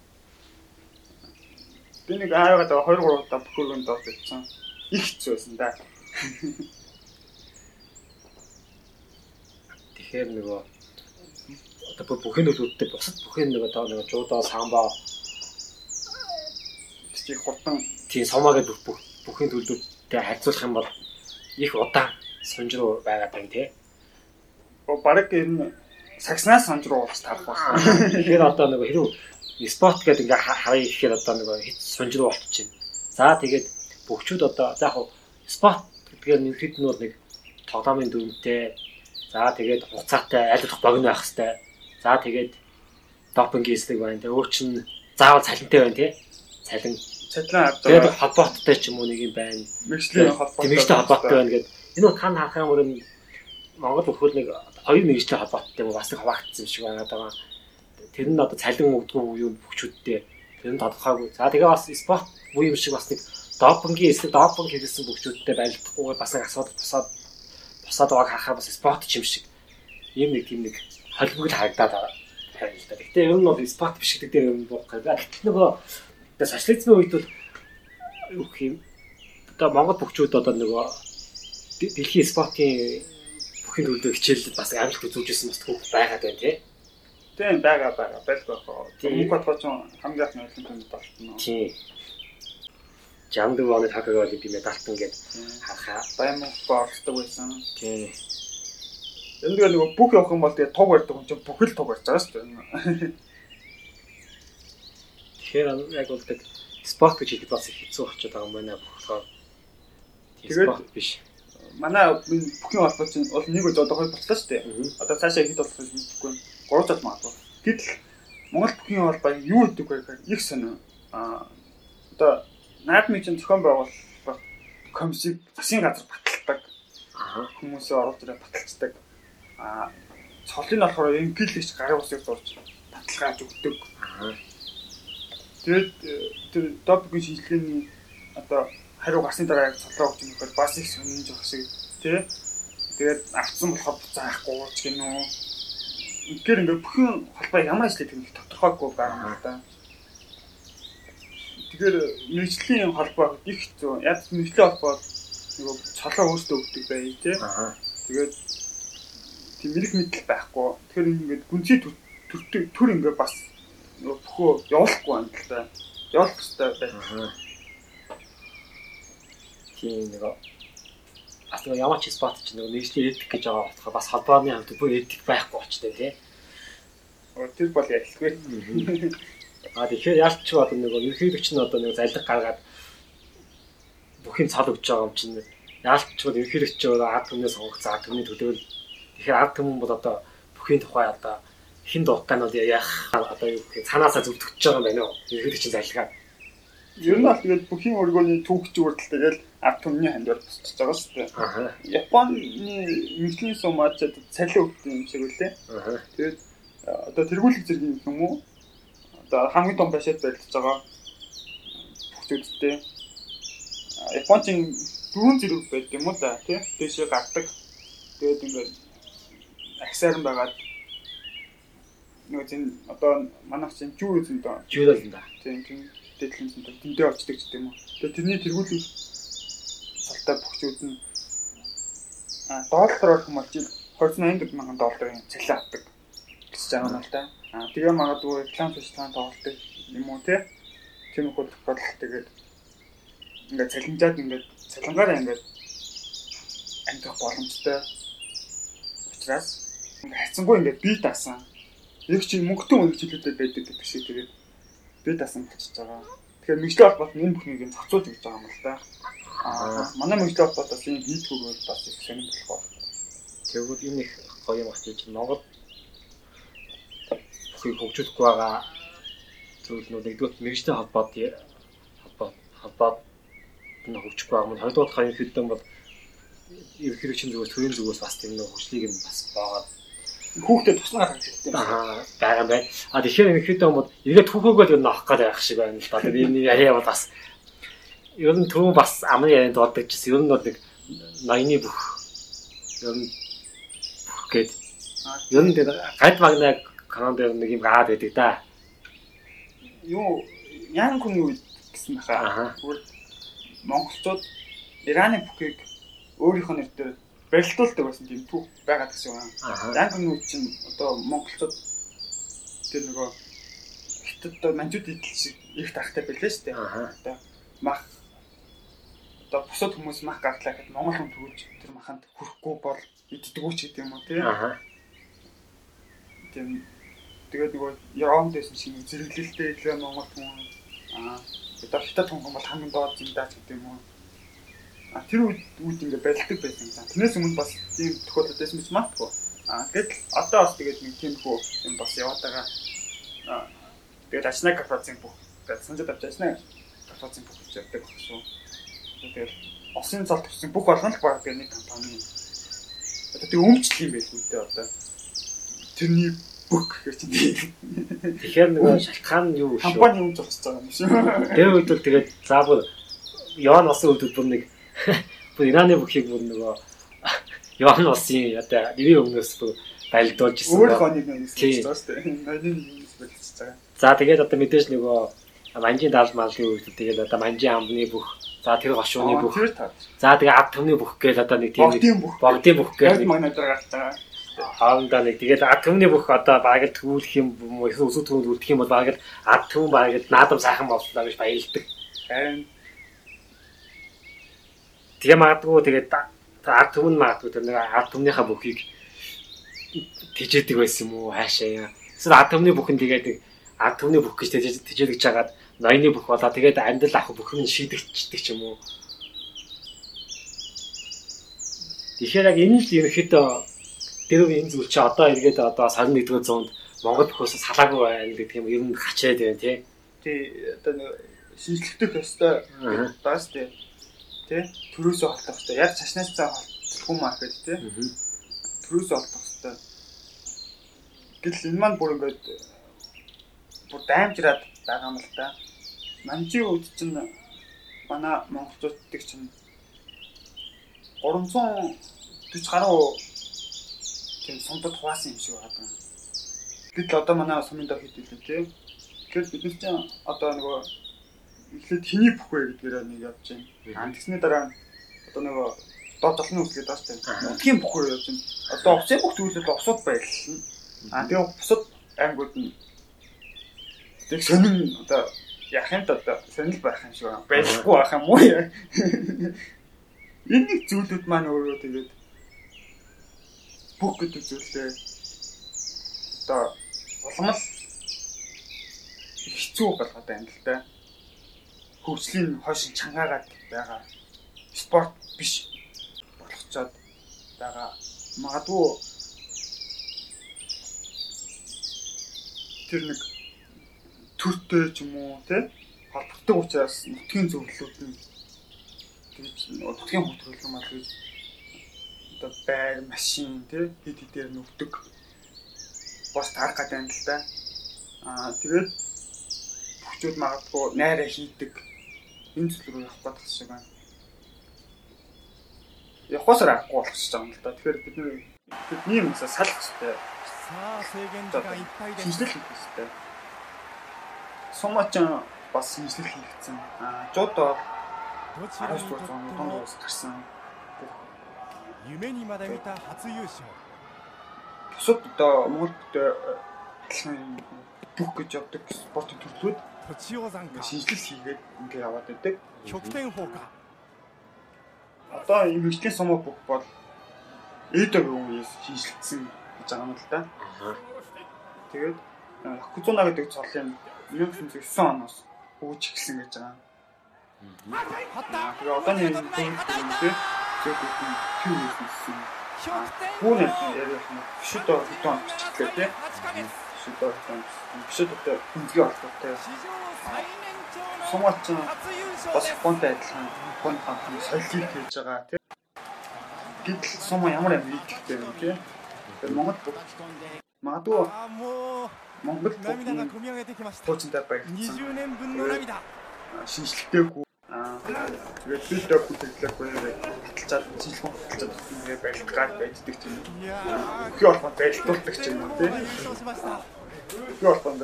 Би нэг аагаад 2 3 удаа бүхөргөнд доош ирсэн. Их хэцүү байсан да. Тэгэхээр нөгөө одоо бүхэн нөлөөдтэй бусад бүхэн нөгөө тоо нөгөө жуудаа самбаа чи хурдан тийм сомаагийн бүх бүхэн төлөвлөлттэй харьцуулах юм бол их удаан сонж руу байгаад байна тий. Бараг энэ сагснаас сонж руу ууч тарах байна. Тэгэхээр одоо нөгөө хэрэг спорт гэдэг ингээ харъя гэхээр одоо нөгөө хэд сонж руу болчихно. За тэгээд бүгчүүд одоо за яг спорт гэдгээр нэг хэд нь бол нэг тоглоомын дүрмтэй за тэгээд хугацаатай аль болох богино байх хэвээр. За тэгээд допингийн эслэг байна. Тэгээ өөр чин заавал цалинтай байна тий. Цалин цалин авдаг. Тэгээд холбоотой ч юм уу нэг юм байна. Мэргэжлийн холбоотой. Мэргэжлийн холбоотой байна гэдэг Энэ бол тань харах юм бол Монгол өхөл нэг хоёр мэрэгчтэй холбоотой бас нэг хаваагдсан шиг байна одоо. Тэр нь одоо цалин өгдгөө юу бүхчүүдтэй тэр нь тодорхойгүй. За тэгээ бас спорт буу юм шиг бас нэг допингийн эсрэг допинг хийсэн бүхчүүдтэй байлдахгүй бас нэг асуудал тусаад тусаад байгааг харахаар бас спорт юм шиг. Ийм нэг тийм нэг холбогд харагдаад байгаа. харин л да. Гэхдээ ер нь бол спот биш гэдэг дээр юм гэдэг. Гэтэл нөгөө социализмын үед бол юу юм одоо Монгол бүхчүүд одоо нөгөө дэлхийн спортын бүхний төлөө хичээлд бас амжилт үзүүлжсэн бас түүх байгаад байна тий. Тийм байгаа байгаа байлгүй хоо. Тийм. Мөнх бодгоо ч хамгийн их нөлөөтэй юм байна. Тийм. Жамд оны хакаг олимпи медальтан гээд харахаа. Diamond Force-даг байсан. Тийм. Энд дээр нөгөө бүх явах юм бол тэгээ туг барьдаг юм чинь бүхэл туг барьж байгаа шүү дээ. Тэгэхээр яг бол тэг спорт гэж хэлэхэд бас хэцүү болчиход байгаа юм байна болохоор. Тэгээд- спорт биш. Манай бүхэн холбоо чинь бол нэг үе одоо хоёр болчихлоо шүү дээ. Одоо цаашаа хэд болох вэ мэдэхгүй. 3 жил магадгүй. Гэтэл Монгол бүхийн холбоо юу гэдэг вэ гэхээр их сонио. Аа одоо наадмын чинь зохион байгуулалт комиссийг засгийн газар баталдаг. Хүмүүсээ оруулж ирээд баталцдаг. Аа цолын болохоор инглиш гарын усыг зурж баталгааж өгдөг. Тэгээд э, тэр допингийн шийдлийн одоо хариу гарсны дараа яг цолоо өгч юм бол бас их сонирхож байгаа шиг тий. Тэгээд авцсан болохоор заахгүй ууч гин үү. Үнээр ингээ бүхэн холбоо ямар ажил гэдэг нь тодорхойгүй байгаа юм да. Тэгэхээр мэрэгжлийн холбоо их хэцүү. Яг мэрэгжлийн холбоо нөгөө цолоо өөртөө өгдөг бай тий. Тэгээд тийм мэрэг мэдл байхгүй. Тэгэхээр ингээд гүнзгий төр төр- төр ингээ бас нөгөө бөхөө явуулахгүй юм л да. Явуулах хэрэгтэй байх. Тийм нэг бас нэг ямар ч спорт ч нэг нэгжлийн эдик гэж байгаа болохоор бас холбооны хамт бүр эдик байхгүй болчтой тий. Тэр бол ялгүй. А тэгэхээр яалт ч одоо нэг ерхийлөгч нь одоо нэг залиг гаргаад бүхний цал өгч байгаа юм чинь. Яалт ч бол ерхийлөгч өөрөө ард түмнээ сонгогдсон ард түмний төлөөл тэгэхээр ард түмэн бол одоо бүхний тухай одоо хин дуугтанууд яах одоо юу гэх цаанаасаа зөвтгөж байгаа юм байна уу? Ерхийлөгчийн залгаа. Ер нь бол тэгээд бүхийн өргөний түүхч үрдэл тэгэл ард түмний хандвар босчихж байгаа шүү дээ. Японы мэрэгжлийн сумаад ч цалин өгдөг юм шиг үлээ. Тэгээд одоо тэргүүлэх зэрэг юм уу? Одоо хамгийн том башаад барилдаж байгаа бүхчүүдтэй. Япончин дөрвөн зэрэг байдаг юм уу да тий? Дэшээ гардаг. Тэгээд ингээд аксаар нь байгаад нөгөө чинь одоо манайх чинь жүү үзэн доо. жуурал юм да Тийм тийм дэдлэн чинь тэндээ очдөг ч гэдэм үү. Тэгээд тэрний тэргүүлэх цалтай бүхчүүд нь доллар орох юм бол жил 280 мянган долларын цалин авдаг гэж байгаа юм л да. А тэгээ магадгүй реклам фестивал тоглолтыг юм уу те. Тэр нөхөд бол тэгээд ингээд цалинжаад ингээд цалингаараа ингээд амьдрах боломжтой учраас ингээд хайцсангүй ингээд бие даасан. Яг чи мөнгөтэй үнэ жилүүдэд байдаг гэдэг шиг тэгээд бие даасан болчихж байгаа. Тэгэхээр мэрэгжлийн холбоот энэ бүхнийг зохицуулж өгч байгаа юм л да. Аа манай холбоот бас энэ хийдгүүг бол бас их сонирхол болох. тэгвэл энэ их гоё юм байна чинь Монгол бүхийг хөгжүүлэхгүй байгаа зүйл нөө нэгдүгээр мэрэгжлийн холбоод холбоод нь хөгжихгүй байгаа юм. Хоёрдугаар энэ хэдэн бол ерөнхийлөгчийн зүгээс төрийн зүгээс бас тийм нэг хөгжлийг нь бас баагаад Хүүхдэд туснаа гаргаж ирдэг юм. аа байгаа юм байна. А тэгэхээр энэ хэдэн бол эргээд түүхөөгөө л авах гэдэг байх шиг байна л да. Тэр энэ яриа бол бас ер нь түрүүн бас амны ярианд дуудагчсэн. Ер нь бол нэг ноёны бүх ер нь бүх гээд ер нь гад магнаа канон дээр нэг юм гаад байдаг да. Юу яан хүний үед гэсэн Аха. баха. Зүгээр монголчууд Ираны бүхийг өөрийнхөө нэрээр барилдуулдаг байсан тийм түүх байгаад гэсэн юм. Аа. Яан хүний үед чинь одоо монголчууд тэр нөгөө хятад одоо манжууд идэл шиг их тахтай байлээ шүү дээ. Аа. мах одоо бусад хүмүүс мах гартлаа гэхэд монгол хүн төрүүлж тэр маханд хүрэхгүй бол иддэг үуч гэдэг юм уу тийм Аа. тийм тэгээд нөгөө Европт байсан шиг зэрэглэлтэй илүү монгол хүн аа одоо хятад хүн бол хамгийн доод зэмдаач гэдэг юм уу а тэр үед үед ингээ барилдаг байсан юм. Тэрнээс өмнө бас тийм тохиолдол байсан гэж магадгүй. А тэгэл одоо бас тэгээд нэг тийм хөө юм бас яваад байгаа. А тэгээд Ачнаа кафецын бүх гэж санджад авч Ачнаа кафецын бүх гэж багш шүү. Тэгээд осын цал төвсөн бүх болгон л баг гэх нэг компани. Одоо тэг өмчлөг юм байл үүтэй одоо. Тэрний бүх гэх чинь Тэгэхээр нөгөө шалтгаан нь юу вэ? компани өмж зогсож байгаа юм шиг. Тэр үед бол тэгээд заавал Яван усын үед бүр нэг бүр Ираны бүхийг бүр нөгөө Яван усын одоо нэрийн өмнөөс бүр байлдуулж ирсэн. Өөр хоног нэг юм шүү дээ. Ноёны юм болчихж байгаа. За тэгээд одоо мэдээж нөгөө манжийн даал малын үед тэгээд одоо манжийн амбны бүх за тэр гошууны бүх за тэгээд ад түмний бүх гээл одоо нэг тийм Богдын бүх. гээл Яг нэг манай дээр байгаа. хоорондоо нэг тэгээд ад түмний бүх одоо баг л тгүүлэх юм уу эсвэл өсөв төвөнд үлдэх юм бол баг л ад түм баг л наадам сайхан боллоо гэж баялдаг. Харин Тэгээ магадгүй тэгээд ад түмэн магадгүй тэр нэг ад түмнийхаа бүхийг тижээдэг байсан юм уу хаашаа яа. Эсвэл ад түмний бүхэн тэгээд ад түмний бүх гэж тижээд тижээдэж чагаад ноёны бүх болоо тэгээд амьдрал ах бүхэн шийдэгчдэг ч юм уу. Тэгэхээр яг энэ л ерөөхдөө тэр энэ зүйл чи одоо эргээд одоо 21-р зуунд Монгол бүхөөс салаагүй байна гэдэг юм ер нь хачаад байна тий. тий одоо нэг шинжлэхдэх ёстой Аа. даас тий тий төрөөсөө холдох ёстой. Яг цашнаас цаа холдохгүй маа гэхэд тий төрөөсөө холдох ёстой. Гэтэл энэ маань бүр ингээд бүр даймжраад байгаа юм л та. Манжи үед чинь манай монголчууддаг чинь 340 гаруй тийм сумдад хуваасан юм шиг байна. Гэтэл одоо манай сумын дор хэд илүү тий. Тэгэхээр бид нар чинь одоо нөгөө эхлээд хэний бүх вэ гэдгээр нэг явж байна. Тэгсний дараа одоо нөгөө доод толны үсгээд бас тийм. Удгийн бүх вэ явж байна. Одоо усын бүх зүйлүүд усууд байлаа. Аа тэгээ бусад аймагуд нь тэг сонин одоо да одоо сонил байх юм шиг. Байхгүй байх юм уу. Энэ нэг зүйлүүд маань өөрөө тэгээд бүх гэдэг зүйлээ одоо улам л хэцүү болгоод байна л да. Хөгжлийн хойш чангаагаад байгаа спорт биш болгочоод байгаа. Магадгүй тэр нэг төртэй ч юм уу те холбогддог учраас нутгийн зөвлөлүүд нь тэгж нутгийн хөтөлбөр мал гэж одоо байр машин те хэд хэдээр нүгдэг бас тарах гэдэг юм л да. Аа тэгээд хүчүүд магадгүй найраа хийдэг энэ зүйл рүү явах гэдэг шиг байна. Явахсаар аргагүй болчихж байгаа юм л да. Тэгэхээр бид нэг юм сал хэвчтэй. Саа сегэн дэга иппай дэ. Сумач бас нийслэл хийгдсэн. А жудо 1900 донд уус гарсан. Юмэний мадамита хац юушо. Тусад одоо Монголд э, бүх гэж явдаг спортын төрлүүд шинжилэл хийгээд ингээ яваад байдаг. Чуктэн хука. Одоо юм ихтэй сумаа бүх бол эдэр үеэс шинжилсэн гэж байгаа юм л да. Тэгээд Хакузуна э, гэдэг цолын 1909 оноос өгч эхэлсэн гэж байгаа. Тэгээ одоо нэг зүйлтэй зөв бүтэн төв үүсгэсэн. Хүүнэ яриад нэг шүд дотоо бичгэлээ тий. Шүд дотоо шүд дотоо хүнзгий олдогтой. Сумаач бас фонтой адилхан фон хамтан солилт хийж байгаа тий. Гэтэл сума ямар амжилттай юм тий. Монгол магадгүй Монгол бүгд хуучин баригдсан. Шинжлэхтэйгүй. Аа тэгээд бид дэв хөтөлөхгүй хаталцаад шинжлэх хөтөлцөд ингээд барилдгаар байддаг юм. Хий болгон байлдуулдаг юм тийм. Хий болгон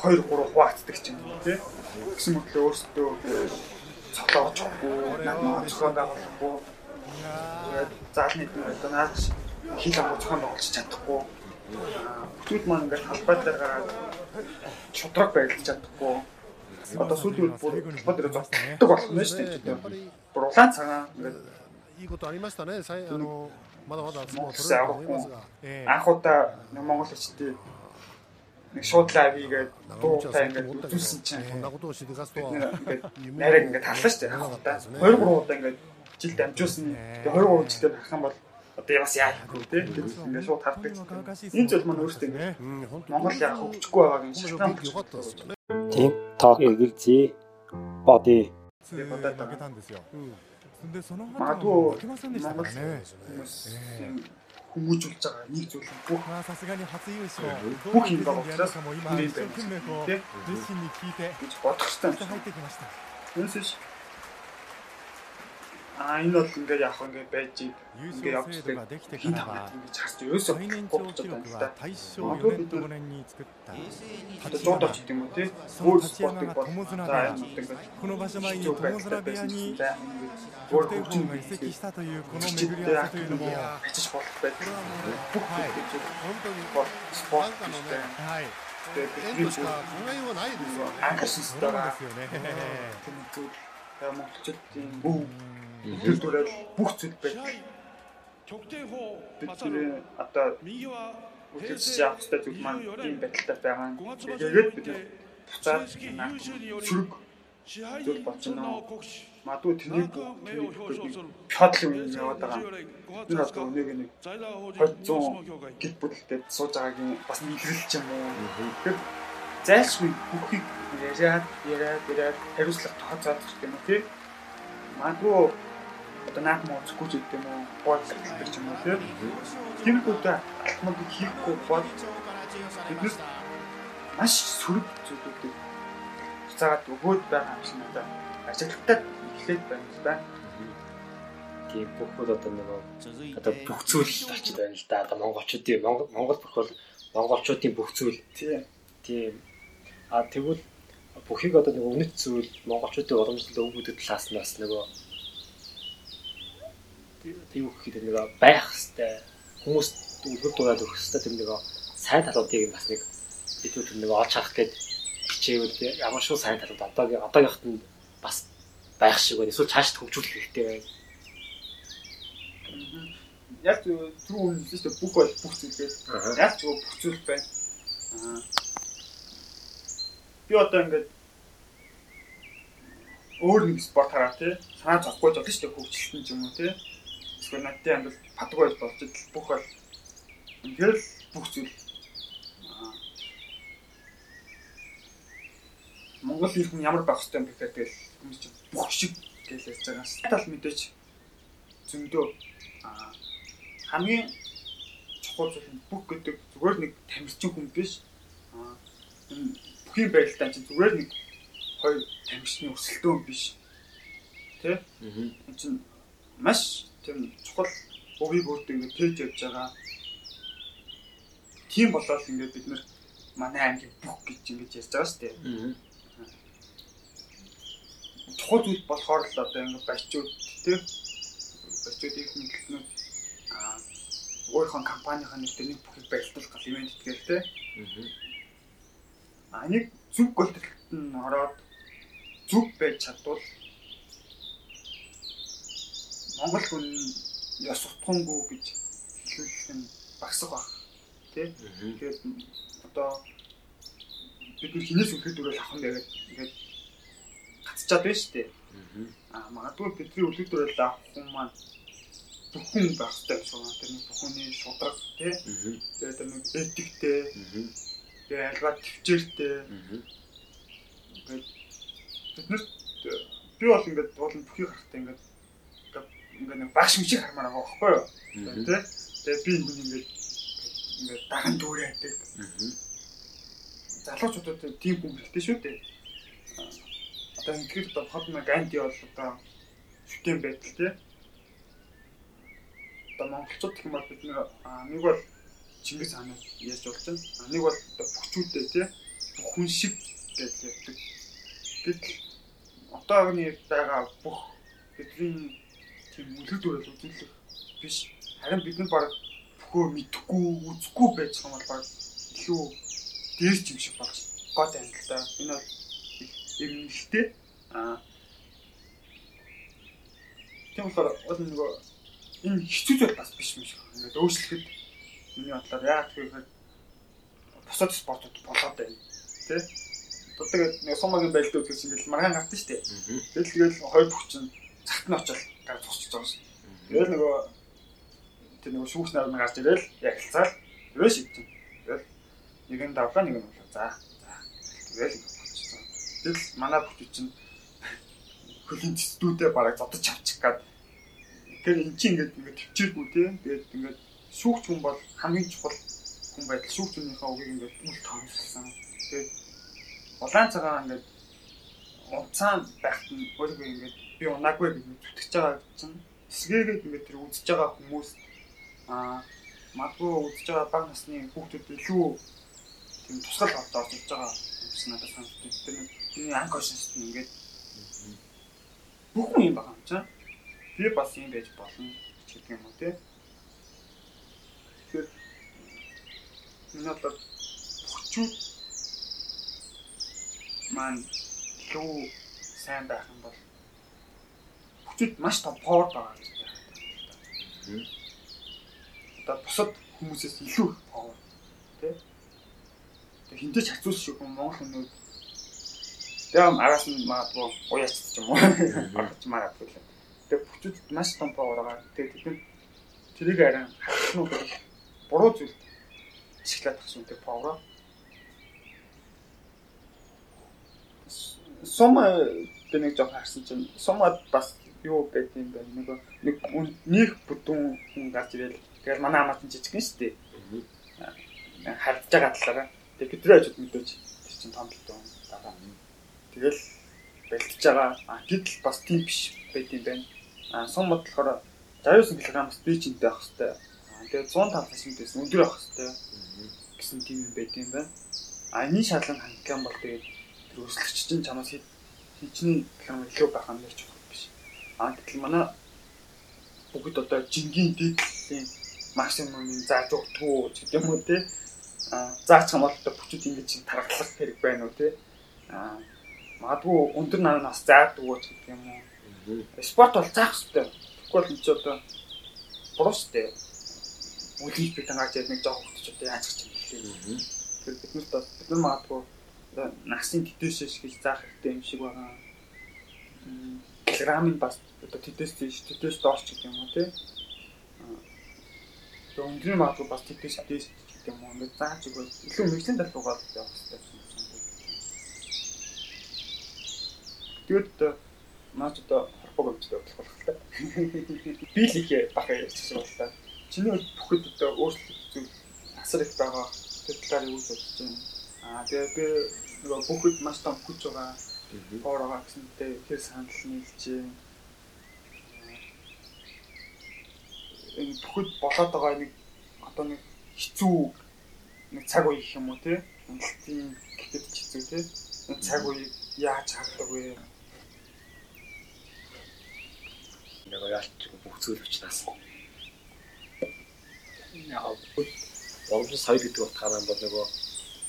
хоёр гурав хуваацдаг юм тийм. Гэсэн мэтлээ өөрсдөө цолоочихгүй, намаацхан байгуулахгүй. Тэгээд заалны дүн одоо наач хил амгуцхан болчих чадахгүй Бүтүүд маань ингээд талбай дээр гараад шудраг байлж чадахгүй. Одоо сүүлийн үед бүр талбай дээр зогтдог болох нь шүү дээ. Бүр улаан цагаан ингээд いいことありましたね。さいあのまだまだ相撲もうを取れると思いますが、ええ анх удаа нэг Монгол хүчтэй нэг шууд лайв хийгээд 長 дуутай 渕は ингээд 思ったけど үзүүлсэн чинь こんなことをしでかすと бид は нэр ингээд 夢 нарийг ингээд тарлаа шүү дээ. Анх удаа 2 3 удаа ингээд жилд амжуулсан. Тэгээ 2 3 жилдээ харах юм бол одоо бас яахгүй те? Ингээд шууд хардаг. Энэ зүйл маань өөртөө ингээд Монгол яг хөгжихгүй байгааг энэ шалтгаан болгож байна. Тийм тоо эгэлзээ боди. Тийм бодоод байгаа. Магадгүй Монгол хүмүүжүүлж байгаа нэг зүйл нь бүх бүх юм байгаа учраас юм байна. Тийм. Мэдсиний хийдэ гэж бодох хэрэгтэй. Энэ шиш 아い너근데 야 근데 배지 이게 역시 기나가 자주 요새 꼭 쳤 다. 아도 비도い저도 지지 못 해. 볼 스포트 볼. 자, 이거この場所前に友面部屋にい点本が移籍したといいこの巡り合わせ。といいのも、これはもう、はい、本い。になんかのね、はい、縁としか考えようがないですいね。なんかシスターい。いやもうちょっと、うん Тэр төрөл бүх зүйл байдаг. Бидний одоо үжилж явах хэрэгтэй зүйл маань ийм байдалтай байгаа. Тэгээд бид буцаад зүрх зүйл боцно. Мадуу тэнийг хатлын юм яваад байгаа. Энэ одоо нэг нэг 200 гэр бүлтэй сууж байгаагийн бас илэрлж юм уу. Тэгэхээр зайлшгүй бүхийг яриад яриад яриад хариуцлага тооцоод ирэх юм тийм. Мадуу Одоо наад муу зөвгүй ч гэдэг юм уу. Бодлого гэдэг юм уу тий. Тэр бүдэ алтмыг хийхгүй бол бид маш сөрөг зүйлүүдийг буцаагаад өгөөд байгаа юм шиг надад ажиглалтад эхлээд байна л да. Тийм бүхэл одоо нөгөө одоо бүх зүйл болчиход байна л да. Одоо монголчуудын Монгол Монгол бүх бол монголчуудын бүх зүйл Тийм. тийм а тэгвэл бүхийг одоо нөгөө үнэт зүйл монголчуудын урамжлал өвгүүдэд талаас нь бас нөгөө тийм үхэхэд нөгөө байх хэвээр хүмүүс үлгэр дураад өгөх хэвээр тэр нөгөө сайн талуудыг бас нэг бид тэр нөгөө олж харах гээд хичээвэл ямар шүү сайн талууд одоогийн одоогийнхт нь бас байх шиг байна. Эсвэл цаашд хөгжүүлэх хэрэгтэй байна. Яг түр үн хэлсэн чинь бүх бол бүх зүйлээ яг ч бүх зүйл байна. Би одоо ингээд өөр нэг спорт хараа тий. Санаа зовхгүй болно шүү дээ хөгжилтэн ч юм уу тий. Эсвэл надтай амьдрал падаг байж болж идэл бүх бол үнэхээр л бүх зүйл. Монгол ирэх нь ямар байх хэвтэй юм бэ гэхээр хүмүүс чинь бүх шиг гэж ярьж байгаа. Тал мэдээж зөндөө хамгийн чухал зүйл нь бүх гэдэг зүгээр нэг тамирчин хүн биш. Бүхий байралтаа чинь зүгээр нэг хоёр тамирчны өсөлтөө биш. Мгм. Энэ чинь маш тийм чухал өвийг өөртөө ингэ тээж явж байгаа. Тийм болоод ингээд бид нэр манай аймгийн бүх гэж ингэж ярьж байгаа шүү дээ. Чухал зүйл болохоор л одоо ингэ барьчууд тийм барьчууд их мэдлэгнүүд аа өөрийнхөө компанийн нэртэй нэг бүхийг барилдах гал ивент итгээл тийм Мгм. а нэг зүг голтолт нь ороод зүг байж чадвал Монгол хүн ёс утгангүй гэж хэлүүлэх нь багсах баг Мгм. тэгээд одоо бид нар хинээс дөрөв авах юм байгаад ингээд гацчаад байна шүү дээ Мгм. А магадгүй бидний үлдээдүүрэл авах хүн маань бүхэн гэсэн үг. Тэр нэг бүхний шудраг тий. Тэгээд нэг этиктэй, тэгээд альва төвчээртэй. Мгм. Бид нар би бол ингээд уулын бүхий харахтай ингээд ингээд нэг багш мичиг хармаар байгаа байхгүй юу? Тий. Тэгээд би энэ ингээд ингээд даган дүүрээдэг. Залуучуудад тийм хүн хэрэгтэй шүү дээ. Одоо ингээд одоо хотно ганди бол одоо шүтэн байдал тий. Одоо монголчууд гэх юм бол бид нэг нэг бол Чингис хаанаас яаж болж байна. Нэг бол бүхчүүдтэй тий. Хүн шиг гэж ярьдаг. Гэтэл одоогийн байгаа бүх бидний тийм үлгэр дуурайл үзүүлэх биш. Харин бид нар баг бүхөө мэдхгүй, үзэхгүй байж байгаа юм бол баг илүү дээрч юм шиг болж гот байна л да. Энэ бол юм ихтэй. Аа. Тийм болохоор бол нөгөө энэ хэцүү зүйл бас биш юм шиг. Ингээд өөрчлөхөд миний бодлоор яа гэхээр бусад спортууд болоод байна. Тэ? Одоо тэгээд нэг сумагийн байлдаа чинь ингээд маргаан дээ. Мгм. Тэгэл тэгэл хоёр бүх чинь цагт нь очоод гар байгаа шүү. Тэгэл нөгөө тэр нөгөө шүүх нар нь гарч ирэл яг хэлцаал тэрөө шийдсэн. Тэгэл нэг нь давлаа нэг нь болоо. За. Тэгэл болчихсон. Тэгэл манай бүч чинь хөлийн төстүүдээ бараг зодож авчих гад. Тэгэхээр эн чинь ингээд ингээд төвчээргүй тий. Тэгээд ингээд шүүгч хүн бол хамгийн чухал хүн байдал шүүгч хүнийхээ үгийг ингээд үл тоомсон. Тэгээд улаан цагаан ингээд унцаан байхад нь өөрийгөө ингээд би унаагүй гэж зүтгэж байгаа чинь эсгээгээд ингээд тэр үзэж байгаа хүмүүс аа магадгүй үзэж байгаа бага насны хүүхдүүд илүү тийм тусгал орж орж иж байгаа гэсэн надад санагдав. Тэр миний unconscious нь ингээд бүх юм байгаа юм чинь. Би бас юм байж болно гэдэг юм уу те. Тэгэхээр миний бодлоор хүчүүд маань илүү сайн байх юм бол хүчүүд маш том power байгаа гэж байна. Одоо бусад хүмүүсээс илүү их power тий. Тэг хинтэж хацуус шиг Монгол хүмүүс Тэгм араас нь магадгүй уяач ч юм уу. Аргач магадгүй л. Тэг бүчүүд маш том power байгаа. Тэг тэд тэрийг арай хатнууд буруу зүйл ашиглаад тах юм тэг power. Сум би нэг жоох харсан чинь сумад бас юу байт юм бэ? Нэг нэг нэг бүдүүн хүн гарч ирэл. Тэгэхээр манай амаат нь жижиг шүү дээ. Хардж байгаа талаараа. Тэг бидний ажид мэдээж тэр чинь том бүдүүн байгаа. Тэгэл бэлтэж байгаа. А гэтэл бас тийм биш байт юм байна. А сум бод болохоор 69 кг-аас би ч энтэй авах хэвээр. Тэгээд 105 цэсэнтэйс өндөр авах хэвээр гэсэн тийм юм байт юм байна. А энэ шалган хангах юм бол тэгээд тэр өсөлтч чинь чамаас хичнээн км илүү байх нь ч биш. А гэтэл манай бүгд одоо жингийн дээдлийн максимумын зааж өгдгүү гэдэг юм уу те. А заач юм бол одоо бүчүүд ингэж тархалах хэрэг байна уу те. А магадгүй өндөр навнаас заадаг уу гэдэг юм уу. Спорт бол заах хэрэгтэй. Бол энэ ч одоо буруу дээ. Үлгийж бид ангааж яд нэг жоох хөтч одоо яаж гэж юм хэлээ. Тэр биднэрт бол бид нар магадгүй насын тэтэшээс гэж заах хэрэгтэй юм шиг байгаа. Килограмын бас одоо тэтэс тийш тэтэс доош ч гэдэг юм уу тий. Тэгээ өндрийн магадгүй бас тэтэс тэтэс гэдэг юм уу ингээд зааж өгвөл илүү мэрэгчлийн тал руугаа явах хэрэгтэй юм шиг Тэгээд наач одоо хорпог өвчтэй болох та. Би л их бах бол та. Чиний бүхэд одоо өөрчлөлт зүйл асар их байгаа. Тэр талаар юу бодож байна? Аа тэгээ би нөгөө бүхэд маш том хүч байгаа. Хоороо гэсэнтэй тэр санал нийлж байна. Энэ бүхэд болоод байгаа нэг одоо нэг хэцүү нэг цаг үе гэх юм уу те? Амлалтын гэхэд ч хэцүү те? Энэ цаг үеийг яаж хаддаг вэ? нэг яалч бүх зүйлвч таас. Яг боломжтой соёл гэдэг утгаараа бол нөгөө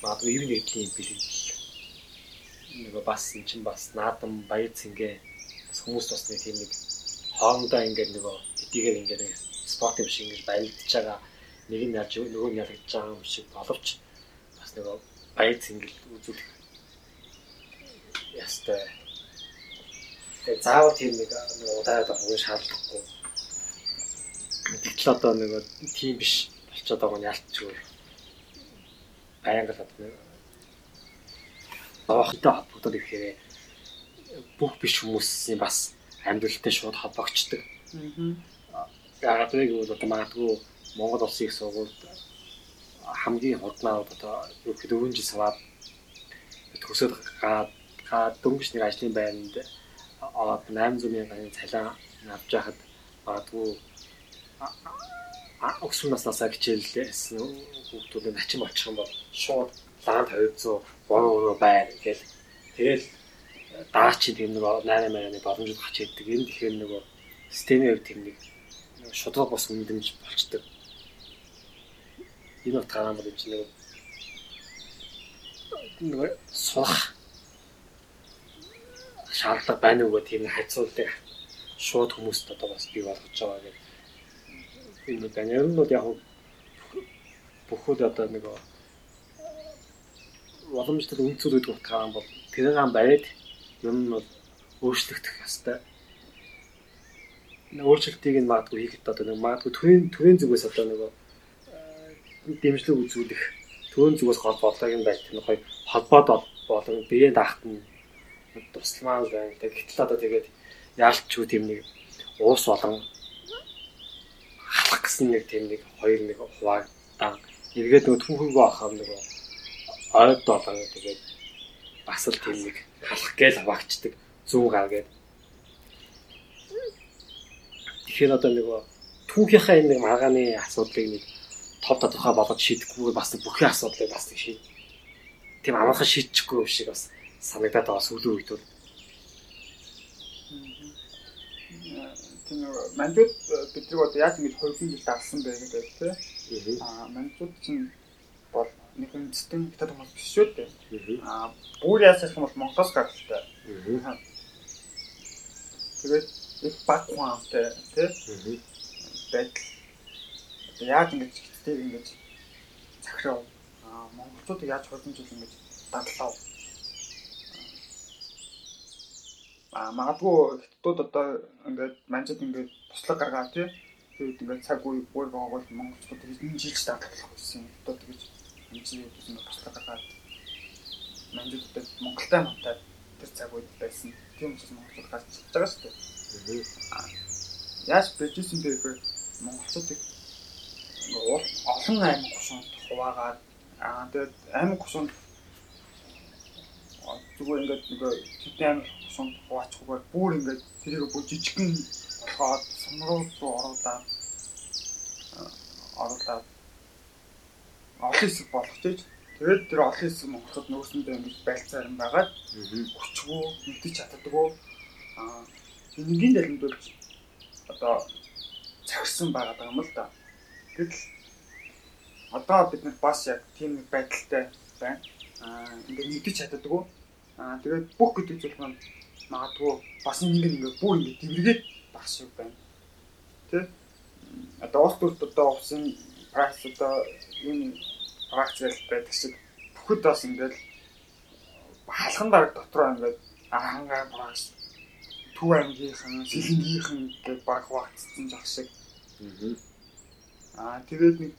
магадгүй ивэн нэгдлийн бэлэг нөгөө бас эн чинь бас наадам баяр цэнгэ хүмүүс бас нэг тийм нэг хоорондоо ингээд нөгөө хэдийгээр ингээд нэг спорт юм шиг ингээд баярлаж байгаа нэг нь яаж нөгөө нь ялгаж байгаа юм шиг боловч бас нөгөө баяр цэнгэл үзүүлэх ястай Тэгээ заавал тийм нэг удаад авах шаардлагагүй. Гэтэл одоо нэг тийм биш болчиход байгаа нь ялцгүй. Баян гал одоо Авахтай холбогдоод ирэхээр бүх биш хүмүүсийн бас амьдралтай шууд холбогддог. Аа. Яг гэвэл одоо магадгүй Монгол улсын их сургуульд хамгийн хурднаа одоо юу гэхэд өвөн жил саваад төсөөд гаад дөнгөж нэг ажлын байранд аваад 800 мянган цалин авч яхад магадгүй өсвөр наснасаа хичээлсэн хүүхдүүд нь ачин болчих юм бол шууд лаанд 200 3 байр гэл тэгэл даачи тийм нэг 8 мянганы боломжууд хач яддаг. Энэ тэгэхээр нөгөө системийн тийм нэг шудраг бос үнэмж болчдөг. Энэ утгаараа бол энэ нэг нөгөө сулах шаардлага байна уу гэх тийм хайцуулдаг шууд хүмүүст одоо бас бий болгож байгаа гэх юм байна. Ер нь бол яг бүхэл одоо нэг боломжтой үнцүүд утгаараа бол тэрэн бариад ер нь бол өөрчлөгдөх хэвээр өөрчлөлтийг нь магадгүй хийхэд одоо нэг магадгүй төрийн төрийн зүгээс одоо нэг дэмжлэг үзүүлэх төрийн зүгээс гол бодлогыг нь байж тэр хоёр холбоод болон биеэ даахт нь тусламаа байна. Гэтэл одоо тэгээд яалч юу тийм нэг уус болон халах гэсэн нэг тийм нэг хоёр нэг хуваагдан эргээд нөгөө түүхийгөө ахаа нэг ойд болон тэгээд бас л тийм нэг халах гээл хаваагчдаг зүү гар гээд Тэгэхээр одоо нөгөө түүхийнхаа энэ нэг маргааны асуудлыг нэг тов тодорхой болгож шийдэхгүй бас нэг бүхий асуудлыг бас нэг шийд. Тийм амархан шийдчихгүй юм шиг бас санагдаад байгаа сүүлийн үед бол. тийм нэг манжууд бидрэг одоо яаж ингэж хоёрын жил дарсан бэ гэдэг тийм. Аа манжууд чинь бол нэг үндэстэн хятад хүмүүс биш шүү дээ. Аа бүр яасан юм бол Монголоос гаралтай. Тэгээд их баг хуамтай тийм байдал. Яаж ингэж хиттэй ингэж захирав. Аа монголчуудыг яаж хоёрын жил ингэж дадлаа. Аа магадгүй хятадууд одоо ингээд манжид ингээд туслаг гаргаад тий тэгээд ингээд цаг үе бүр байгаа бол монголчууд хэдэн жилч дадлах байсан. Одоо тэгэж хэмжээ гэсэн туслаг гаргаад манжид одоо Монголтай хамтаа тэр цаг үед байсан. Тийм учраас монголчууд гарч чадж байгаа шүү дээ. Яаж бэжсэн бэ гэхээр монголчуудыг олон аймаг гушуунд хуваагаад аа тэгээд аймаг гушуунд зүгээр ингээд нөгөө тэдний аймаг гушуунд хуваачихгүйгээр бүр ингээд тэрийг бүр жижигхэн болохоод сумрууд руу оруулаад оруулаад олон хэсэг болгочих. Тэгээд тэр олон хэсэг монголчууд нөөсөндөө ингэж байлцаар юм байгаад өчгөө мэдчих чаддаггүй аа энэгийн дэлгэмдүүлж одоо цагсан байгаа юм л да. Тэгэл одоо бид нар бас яг тийм нэг байдалтай байна. Аа ингээд нэгдэж чаддаггүй. Аа тэгээд бүх гэдэг зүйл маань магадгүй бас нэг ингээд бүр ингээд дэвргээд багш шиг байна. Тэ? Одоо уус төрт одоо усын пракс одоо энэ практикэл байдаг шиг бүхэд бас ингээд халхан дараг дотроо ингээд архангаа пракс Төв аймгийнхан, Сэлэнгийнхэн гэж баг хуваагдсан жах шиг. Аа тэгээд нэг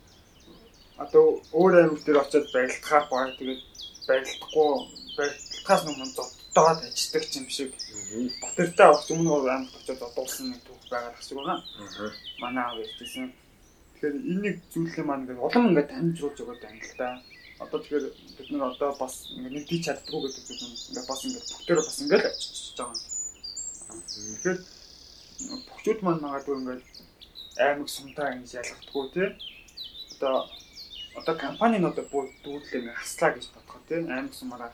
одоо өөр аймаг дээр очиод барилдахаар баг тэгээд барилдахгүй барилдахаас өмнө зоддоод ажилладаг юм шиг. Батэртай авах өмнө аймагт очиод зодуулсан нэг төв байгаа шиг байна. Манай аав ярьжсэн. Тэгэхээр энэ нэг зүйлээ маань ингээд улам ингээд танилцуулж өгöd байна л да. Одоо тэгэхээр бид нар одоо бас ингээд нэгдэж чаддгүй гэдэг зүйл ингээд бас ингээд бүгдээр бас ингээд очиж байгаа юм Тэгэхээр бөхчүүд маань магадгүй ингээд аймаг сумтаа ингэж ялгахдаггүй тий. Одоо одоо компани нь одоо бүр дүүдлээ ингэ хаслаа гэж бодоход тий аймаг сумаараа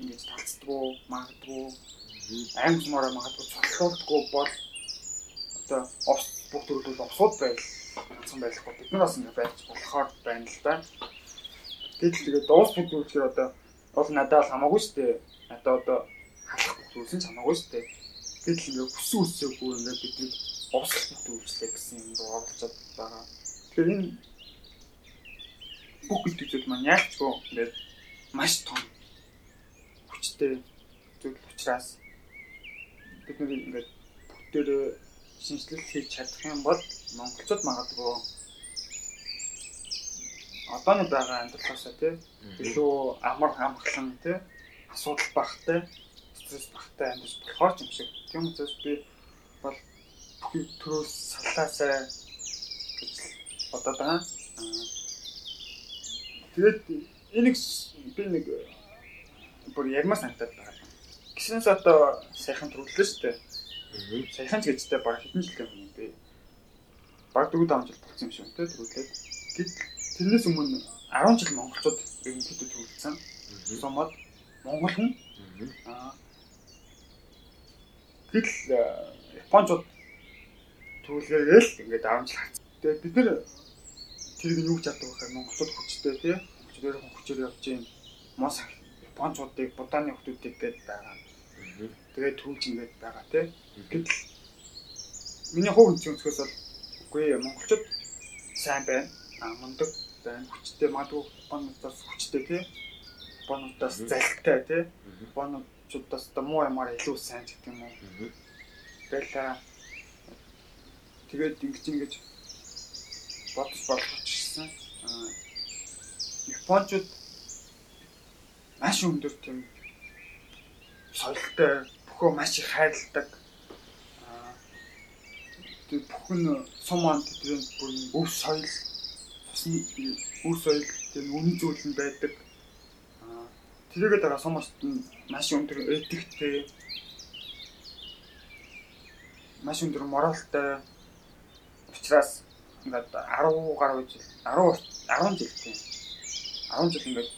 ингэж талцдаггүй магадгүй аймаг сумаараа магадгүй цоглуулдаггүй бол одоо бүх төрөл овсууд байл ганцхан байхгүй бид нар бас ингэ байж болохоор байна л да. Гэтэл тэгээд дуус төрөлөөр одоо бол надад хамаагүй шүү дээ. Надад одоо халах төрөлсөн ч хамаагүй шүү дээ Тэгэл ингээ хүссэн үсээгүй ингээ бидний овсолт үйлчлээ гэсэн юм руу оролцоод байгаа. Тэгэхээр энэ бүх гэдэг зүйл маань яалчгүй ингээд маш том хүчтэй зүйл учраас бид нэг ингээд бүгдээрээ шинжилэл хийж чадах юм бол монголчууд магадгүй одооны байгаа амьдралаасаа тий илүү амар амгалан тий асуудал багтай стресс багтай амьд болохоор юм шиг. Тийм учраас би бол бүхий төрөөс саллаасаа гэж бодоод байгаа. Тэгээд энийг би нэг бүр ягмаа санагдаад байгаа. Гисэн одоо сайхан төрүүллээ шүү дээ. Сайхан ч гэжтэй баг хэдэн жил юм би. Баг дөрөв давж жил болсон юм шиг үнтэй төрүүлээд. Гэт тэрнээс өмнө 10 жил монголчууд ерөнхийдөө төрүүлсэн. Сумад монгол хүн аа Тэгэл Японууд төвлөрөөл ингээд 10 жил хацсан. Тэгээд бид нэр тэрийг юу гэж чаддаг вэ гэхээр монголчууд хүчтэй тий. Монголчууд хүчээр явж юм. Мос Японуудыг Буданы хүмүүсийг гээд байгаа. Тэгээд төвж ингээд байгаа тий. Гэтэл миний хувь өнцгөөс бол үгүй монголчууд сайн байна. А мундаг байна. Хүчтэй магадгүй Японуудаас хүчтэй тий. Японуудаас залхитай тий. Монголчуудаас одоо муу ямаар илүү сайн гэдэг юм уу. Тэгэл тэгээд ингэж ингэж бодож болгочихсон. Япончууд маш өндөр тийм соёлтой бүхөө маш их хайрладаг. Тэгээд бүхэн сум маань тэдний бүр өв соёл, цусны өв соёл тийм үнэн зүйл нь байдаг. Тэрийгээ дараа сумаст нь маш өндөр этиктэй маш өндөр моралтай. Учраас ингээд 10 гаруй жил 10 10 жил тийм. 10 жил ингээд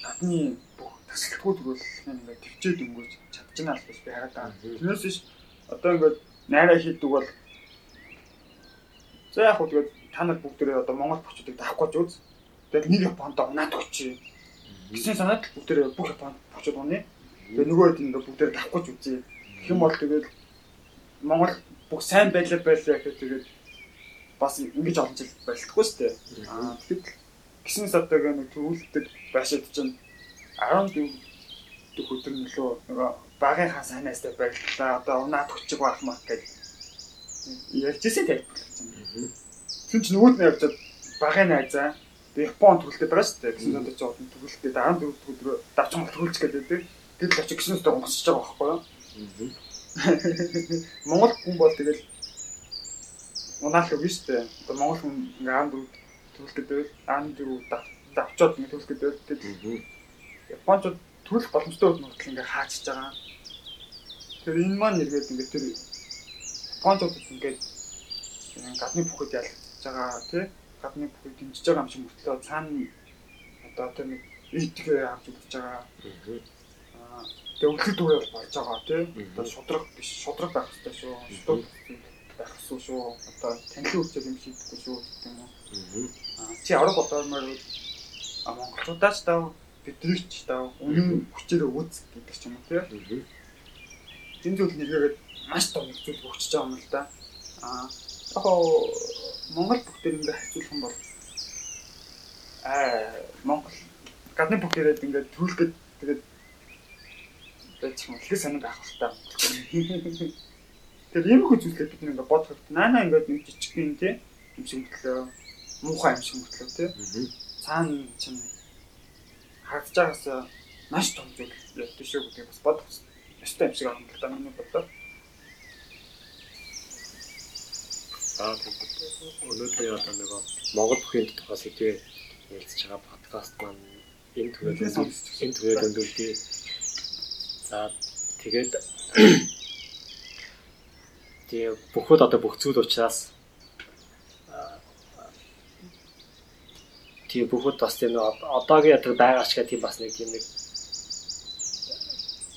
гадны бүх тасалтгүй төрөл ингээд төвчээд өнгөрч чадчихна л гэж би хараад байгаа. Тэрнээс биш одоо ингээд найраа хийдэг бол за яг хөө тэгээд та нар бүгдээрээ одоо Монгол бочдыг даахгүй ч үз. Тэгээд нэг Японд унаад өгчээ. Гэсэн санаад бүгдээрээ бүх Японд бочод унаа. Тэгээд нөгөө хэд ингээд бүгдээрээ даахгүй ч үзье. Гэх юм бол тэгээд Монгол бүх сайн байлаа байлаа гэхэд тэгээд бас ингэж олон жил байлтахгүй шүү дээ. Аа тэгэхэд гисэн саддаг нэг төвлөлдөг байшаад чинь 14 дэх өдөр нөлөө нөгөө багийнхаа сайнастай байлаа. Одоо унаад өчиг байх мах гэж ярьжсэн тийм. Түн ч нөгөөд нь явжаад багын найзаа Япон төрөлтэй байгаа шүү дээ. Гэсэн ч одоо төрөлтэй 14 өдөр давч мал төрүүлж гэдэг. Тэгэл очиж гисэн өстө гонгосч байгаа байхгүй юу? Монгол хүн бол тэгэл унаалах үг шүү дээ. Одоо Монгол хүн ингээ 14 төрөлтэй байвал 14 давчаад ингээ төрөлтэй байвал тэгэл Японууд төрөх боломжтой үед нутал ингээ хаачж байгаа. Тэр энэ маань эргээд ингээ тэр Японууд ингээ гадны бүхэд ялцж байгаа тий гадны бүхэд дэмжиж байгаа юм шиг мөртлөө цаана одоо тэр нэг итгэ авч үзэж байгаа. Аа тэгээ үлгэр дүүрээ болж байгаа тий. Одоо шудраг биш шудраг байх хэрэгтэй шүү. Шудраг байх хэрэгтэй шүү. Одоо танхи үсэг юм шийдэхгүй шүү гэдэг юм уу. Аа чи арга бодоомоор а монголчуудаач тав бидрийч тав үнэн хүчээр үүс гэдэг ч юм уу тий. Энэ зүйл нэргээд маш том зүйл өгч байгаа юм л да. Аа яг Монгол бүгдээр ингээ хацуулах юм бол аа Монгол гадны бүгдээрээ ингээ төрүүлгээд тэгээд байж юм их сонир байх хэрэгтэй. Тэр ийм их зүйлээ бид ингээ бодоход наана ингээ нэг жижиг юм тий юм шиг мөртлөө муухай юм шиг мөртлөө тий цаана чинь харагдаж байгаас маш том зүйл яддаг шүү гэдгийг бас бодох ёстой юм шиг байна л да миний бодлоор. Аа өнөөдөр одоо нэг Монгол бүхийн тухай сэдвээр ярилцж байгаа подкаст маань энэ түрээд энэ түрээд өндөрдөө за тэгээд тэгээ бүхэл одоо бүх зүйл учраас тийм бүхэл бас тийм одоогийн яг байгаа шиг тийм бас нэг тийм нэг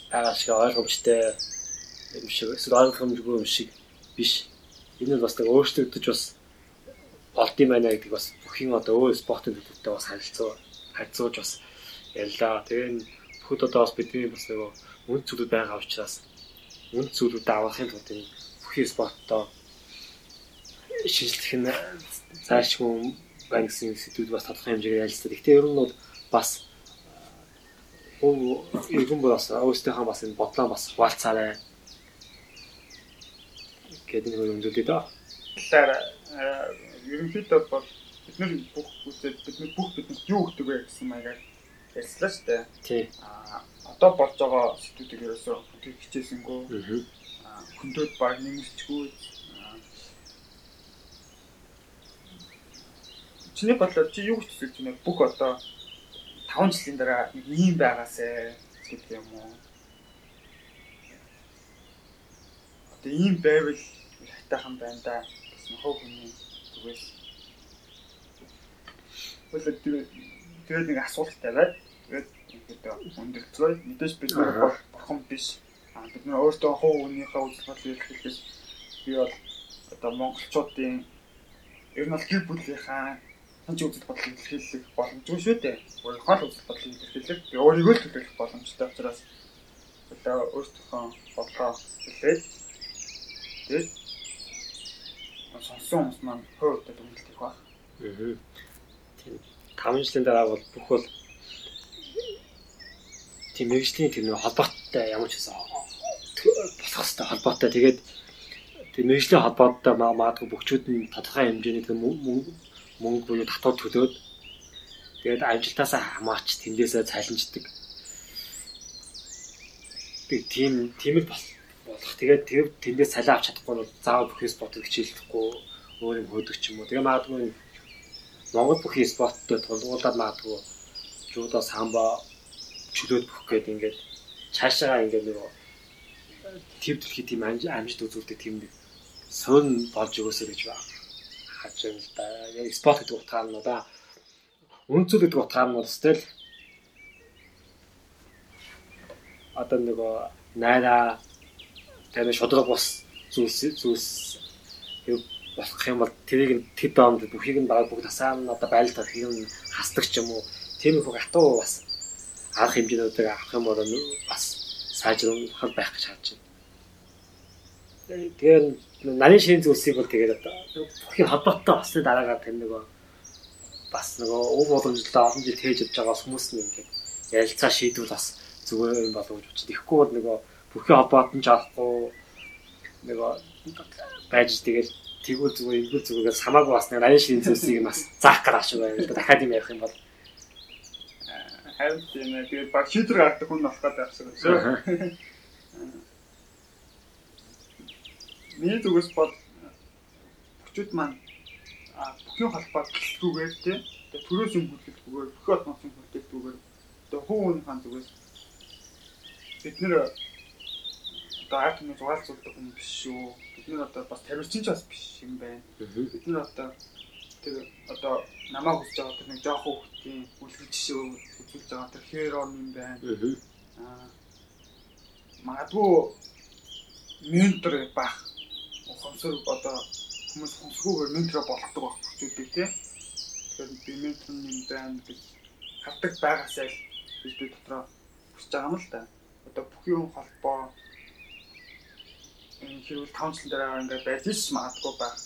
байгаа шиг ойлгомжтой юм шиг эсвэл ойлгомжгүй юм шиг биш энэ нь бас нэг өөрчлөгдөж бас болд юм байна гэдэг бас бүхин одоо өөр спортын төлөвтэй бас харилцаа харьцуулж бас ярьлаа. Тэгээ бүхэд одоо бас бидний бас нэг үнд зүйлүүд байгаа учраас үнд зүйлүүд авахын тулд энэ бүхий спортоо шинжлэх нь заашгүй байна гэсэн сэдвүүд бас тодорхой хэмжээгээр ярилцдаг. Гэхдээ ер нь бол бас иргэн бол бас өөрсдийнхөө бас энэ бодлоо бас хуваалцаарай гэдэг нэг өндөрлөе доо. Тэгэхээр ерөнхийдөө бол бид нар бүх үзээд бид нар бүх бидэнд юу өгдөг вэ гэсэн маягаар ярьслаа шүү дээ. Тий. Аа одоо болж байгаа сэдвүүдийг ерөөсөө бүтээх хичээсэнгөө аа хөндөд баг нэмэрчгүй Чиний бодлоор чи юу гэж хэлж байна? Бүх одоо 5 жилийн дараа нэг ийм байгаасэ гэдэг юм уу? Одоо ийм байвал хайтаахан байна да гэсэн хов хүний зүгээс. Хөлөө тэгээд нэг асуулт тавиад тэгээд ингээд өндөрцгөө мэдээж бид нар бол бурхан биш. А бид нар өөртөө хүнийхээ үзэл бодлыг хэлэхэд би бол одоо монголчуудын ер нь бол гэр бүлийнхаа хэн ч үзэл бодлыг илэрхийлэх боломжгүй шүү дээ. Өөрийнхөө л үзэл бодлыг илэрхийлэх. Өөрийгөө л төлөөлөх боломжтой учраас одоо өөртөөхөө бодлоо хэлээд тэгээд сонссон хүмүүс маань дүгнэлт их баг. Аа. Тийм 5 жилийн дараа бол бүх бол тийм мэрэгжлийн тийм нэг холбоотой ямар ч байсан болох хэвээр холбоотой. Тэгээд тийм мэрэгжлийн холбоотой маадгүй бүгчүүд нь тодорхой хэмжээний тийм мөнгө буюу татвар төлөөд тэгээд амжилтаасаа хамаарч тэндээсээ цалинждаг. Би тийм тийм л болох. Тэгээд тэр тэндээс цалин авч чадахгүй бол заавал бүх спортод хичээлэхгүй өөр юм хөөдөг ч юм уу. Тэгээ магадгүй Монгол бүх спорттой тулгуурлаад магадгүй жудо самбо чөлөөд бүх гээд ингээд цаашаа ингээд нэг тэв дэлхий тийм амжилт үзүүлдэг тийм нэг суурь болж өгөөсэй гэж байна. харж байна л да. Яг спорт гэдэг утгаар нь да. Үнцэл гэдэг утгаар нь өстэй л одоо нөгөө найраа тэр шудраг бус зүйлс зүйлс болох юм бол тэрийг нь тэд доомд бүхийг нь баг бүгд тасаа нь одоо байлдах юм хасдаг ч юм уу тийм их хатуу бас анх хэмжээнүүдийг авах юм бол бас сайжруулах байх гэж харж байна. Тэгэхээр нарийн шинэ зүйлсийг бол тэгээд одоо бүхий холбоотой басны дараагаар тэр нөгөө бас нөгөө өв боломжтой олон жил тээж явж байгаа хүмүүс нь ингээд ярилцаа шийдвэл бас зүгээр юм болов уу гэж бодчих. Тэгэхгүй бол нөгөө бүхий холбоотон ч авахгүй нөгөө байж тэгээд тэгвэл зүгээр энгүүл зүгээс хамаагүй бас нэг нарийн шинэ зүйлсийг бас заах гэж ашиг байна. Дахиад юм ярих юм бол харин тийм ээ. Тэгээд баг шийдвэр гаргадаг хүн болох гэдэг авсан гэсэн. Миний зүгээс бол бүчүүд маань бүхэн холбоо гэлтгүүгээр тийм төрөөс юм бүлгэлтгүүгээр бүхэн олон юм бүлгэлтгүүгээр тэгээд хүүн хаан зүгээс бид нэр одоо арт нэг зугаалцуулдаг хүн биш шүү. Бид нэр одоо бас тавирчин ч бас биш юм байна. Бид нэр одоо тэр одоо намаа хүсэж байгаа тэр нэг жоох хүүхдийн үлгэр жишээ үзүүлж байгаа тэр херон юм байна. Аа магадгүй ментор байх. Хомсор одоо хүмүүс хомсгүйгээр ментор болгодог байх хүчтэй тий. Тэгэхээр би ментор юм байна гэж хавдаг байгаасай л бид би дотроо хүсэж байгаа юм л да. Одоо бүхэн холбоо энэ хэрүүл таунчлан дээр ингээд байж ш магадгүй байх.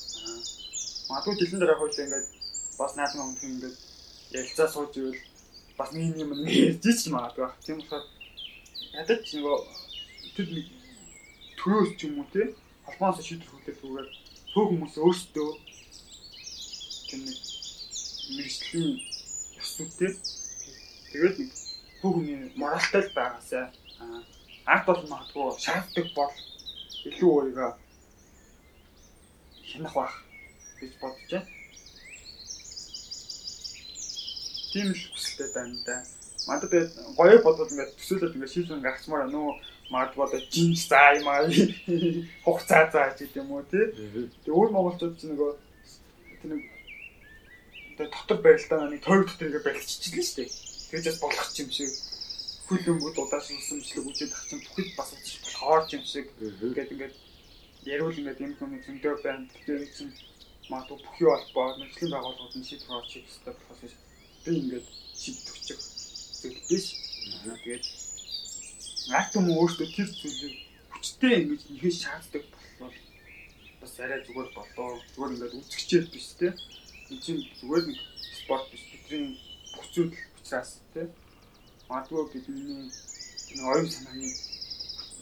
Магадгүй жилийн дараа хууль ингээд бас наадмын өмнөх ингээд ярилцаа сууж ивэл бас нэг юм ярьж ч магадгүй байх. Тийм болохоор ядаж нөгөө нэг төрөөс ч юм уу те холбооноос шийдвэр хүлээлгүүгээр төв хүмүүс өөрсдөө тэр нэг мэрэгжлийн ёстой тэгээд нэг бүх хүний моралтай л байгаасаа арт бол магадгүй шаарддаг бол илүү өөрийгөө хянах байх гэж бодож байна. Тийм л хүсэлтэй байна да. Мадад тэгээд гоё бодвол ингээд төсөөлөд ингээд шийдвэр гаргацмаар нөө магадгүй одоо жинс заа юм аа хугацаа заа гэж юм уу тий. Тэгээд өөр монголчууд ч нөгөө тэр нэг тэгээд дотор байралтаа нэг тойр дотор ингээд барилччихлээ шүү дээ. Тэгэж бас болох юм шиг хүлэмжүүд удааш усамжлаг үжид ах чинь бүхэд бас учиж болохоор юм шиг ингээд ингээд яриул ингээд юм хүн зөндөө байна. Тэгэхээр чинь магадгүй бүхий холбоо мэрэгжлийн байгууллагууд нь шийдвэр гаргаж ирэх хэрэгтэй болохоос би ингээд шийдвэрчих зүйл биш. Тэгээд арт юм өөртөө тэр зүйлийг хүчтэй ингэж нэхэж шаарддаг болвол бас арай зүгээр болоо. Зүгээр ингээд үзэгчээр биш те. Энэ чинь зүгээр нэг спорт биш. Бидний бүх зүйл учраас те. Магадгүй бидний энэ оюун санааны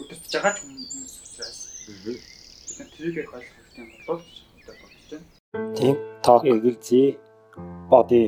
өдөртөж байгаа ч хүмүүс учраас бид тэрийг их ойлгох хэрэгтэй болов уу гэж бодож байна. Тийм ток. Эгэлзээ body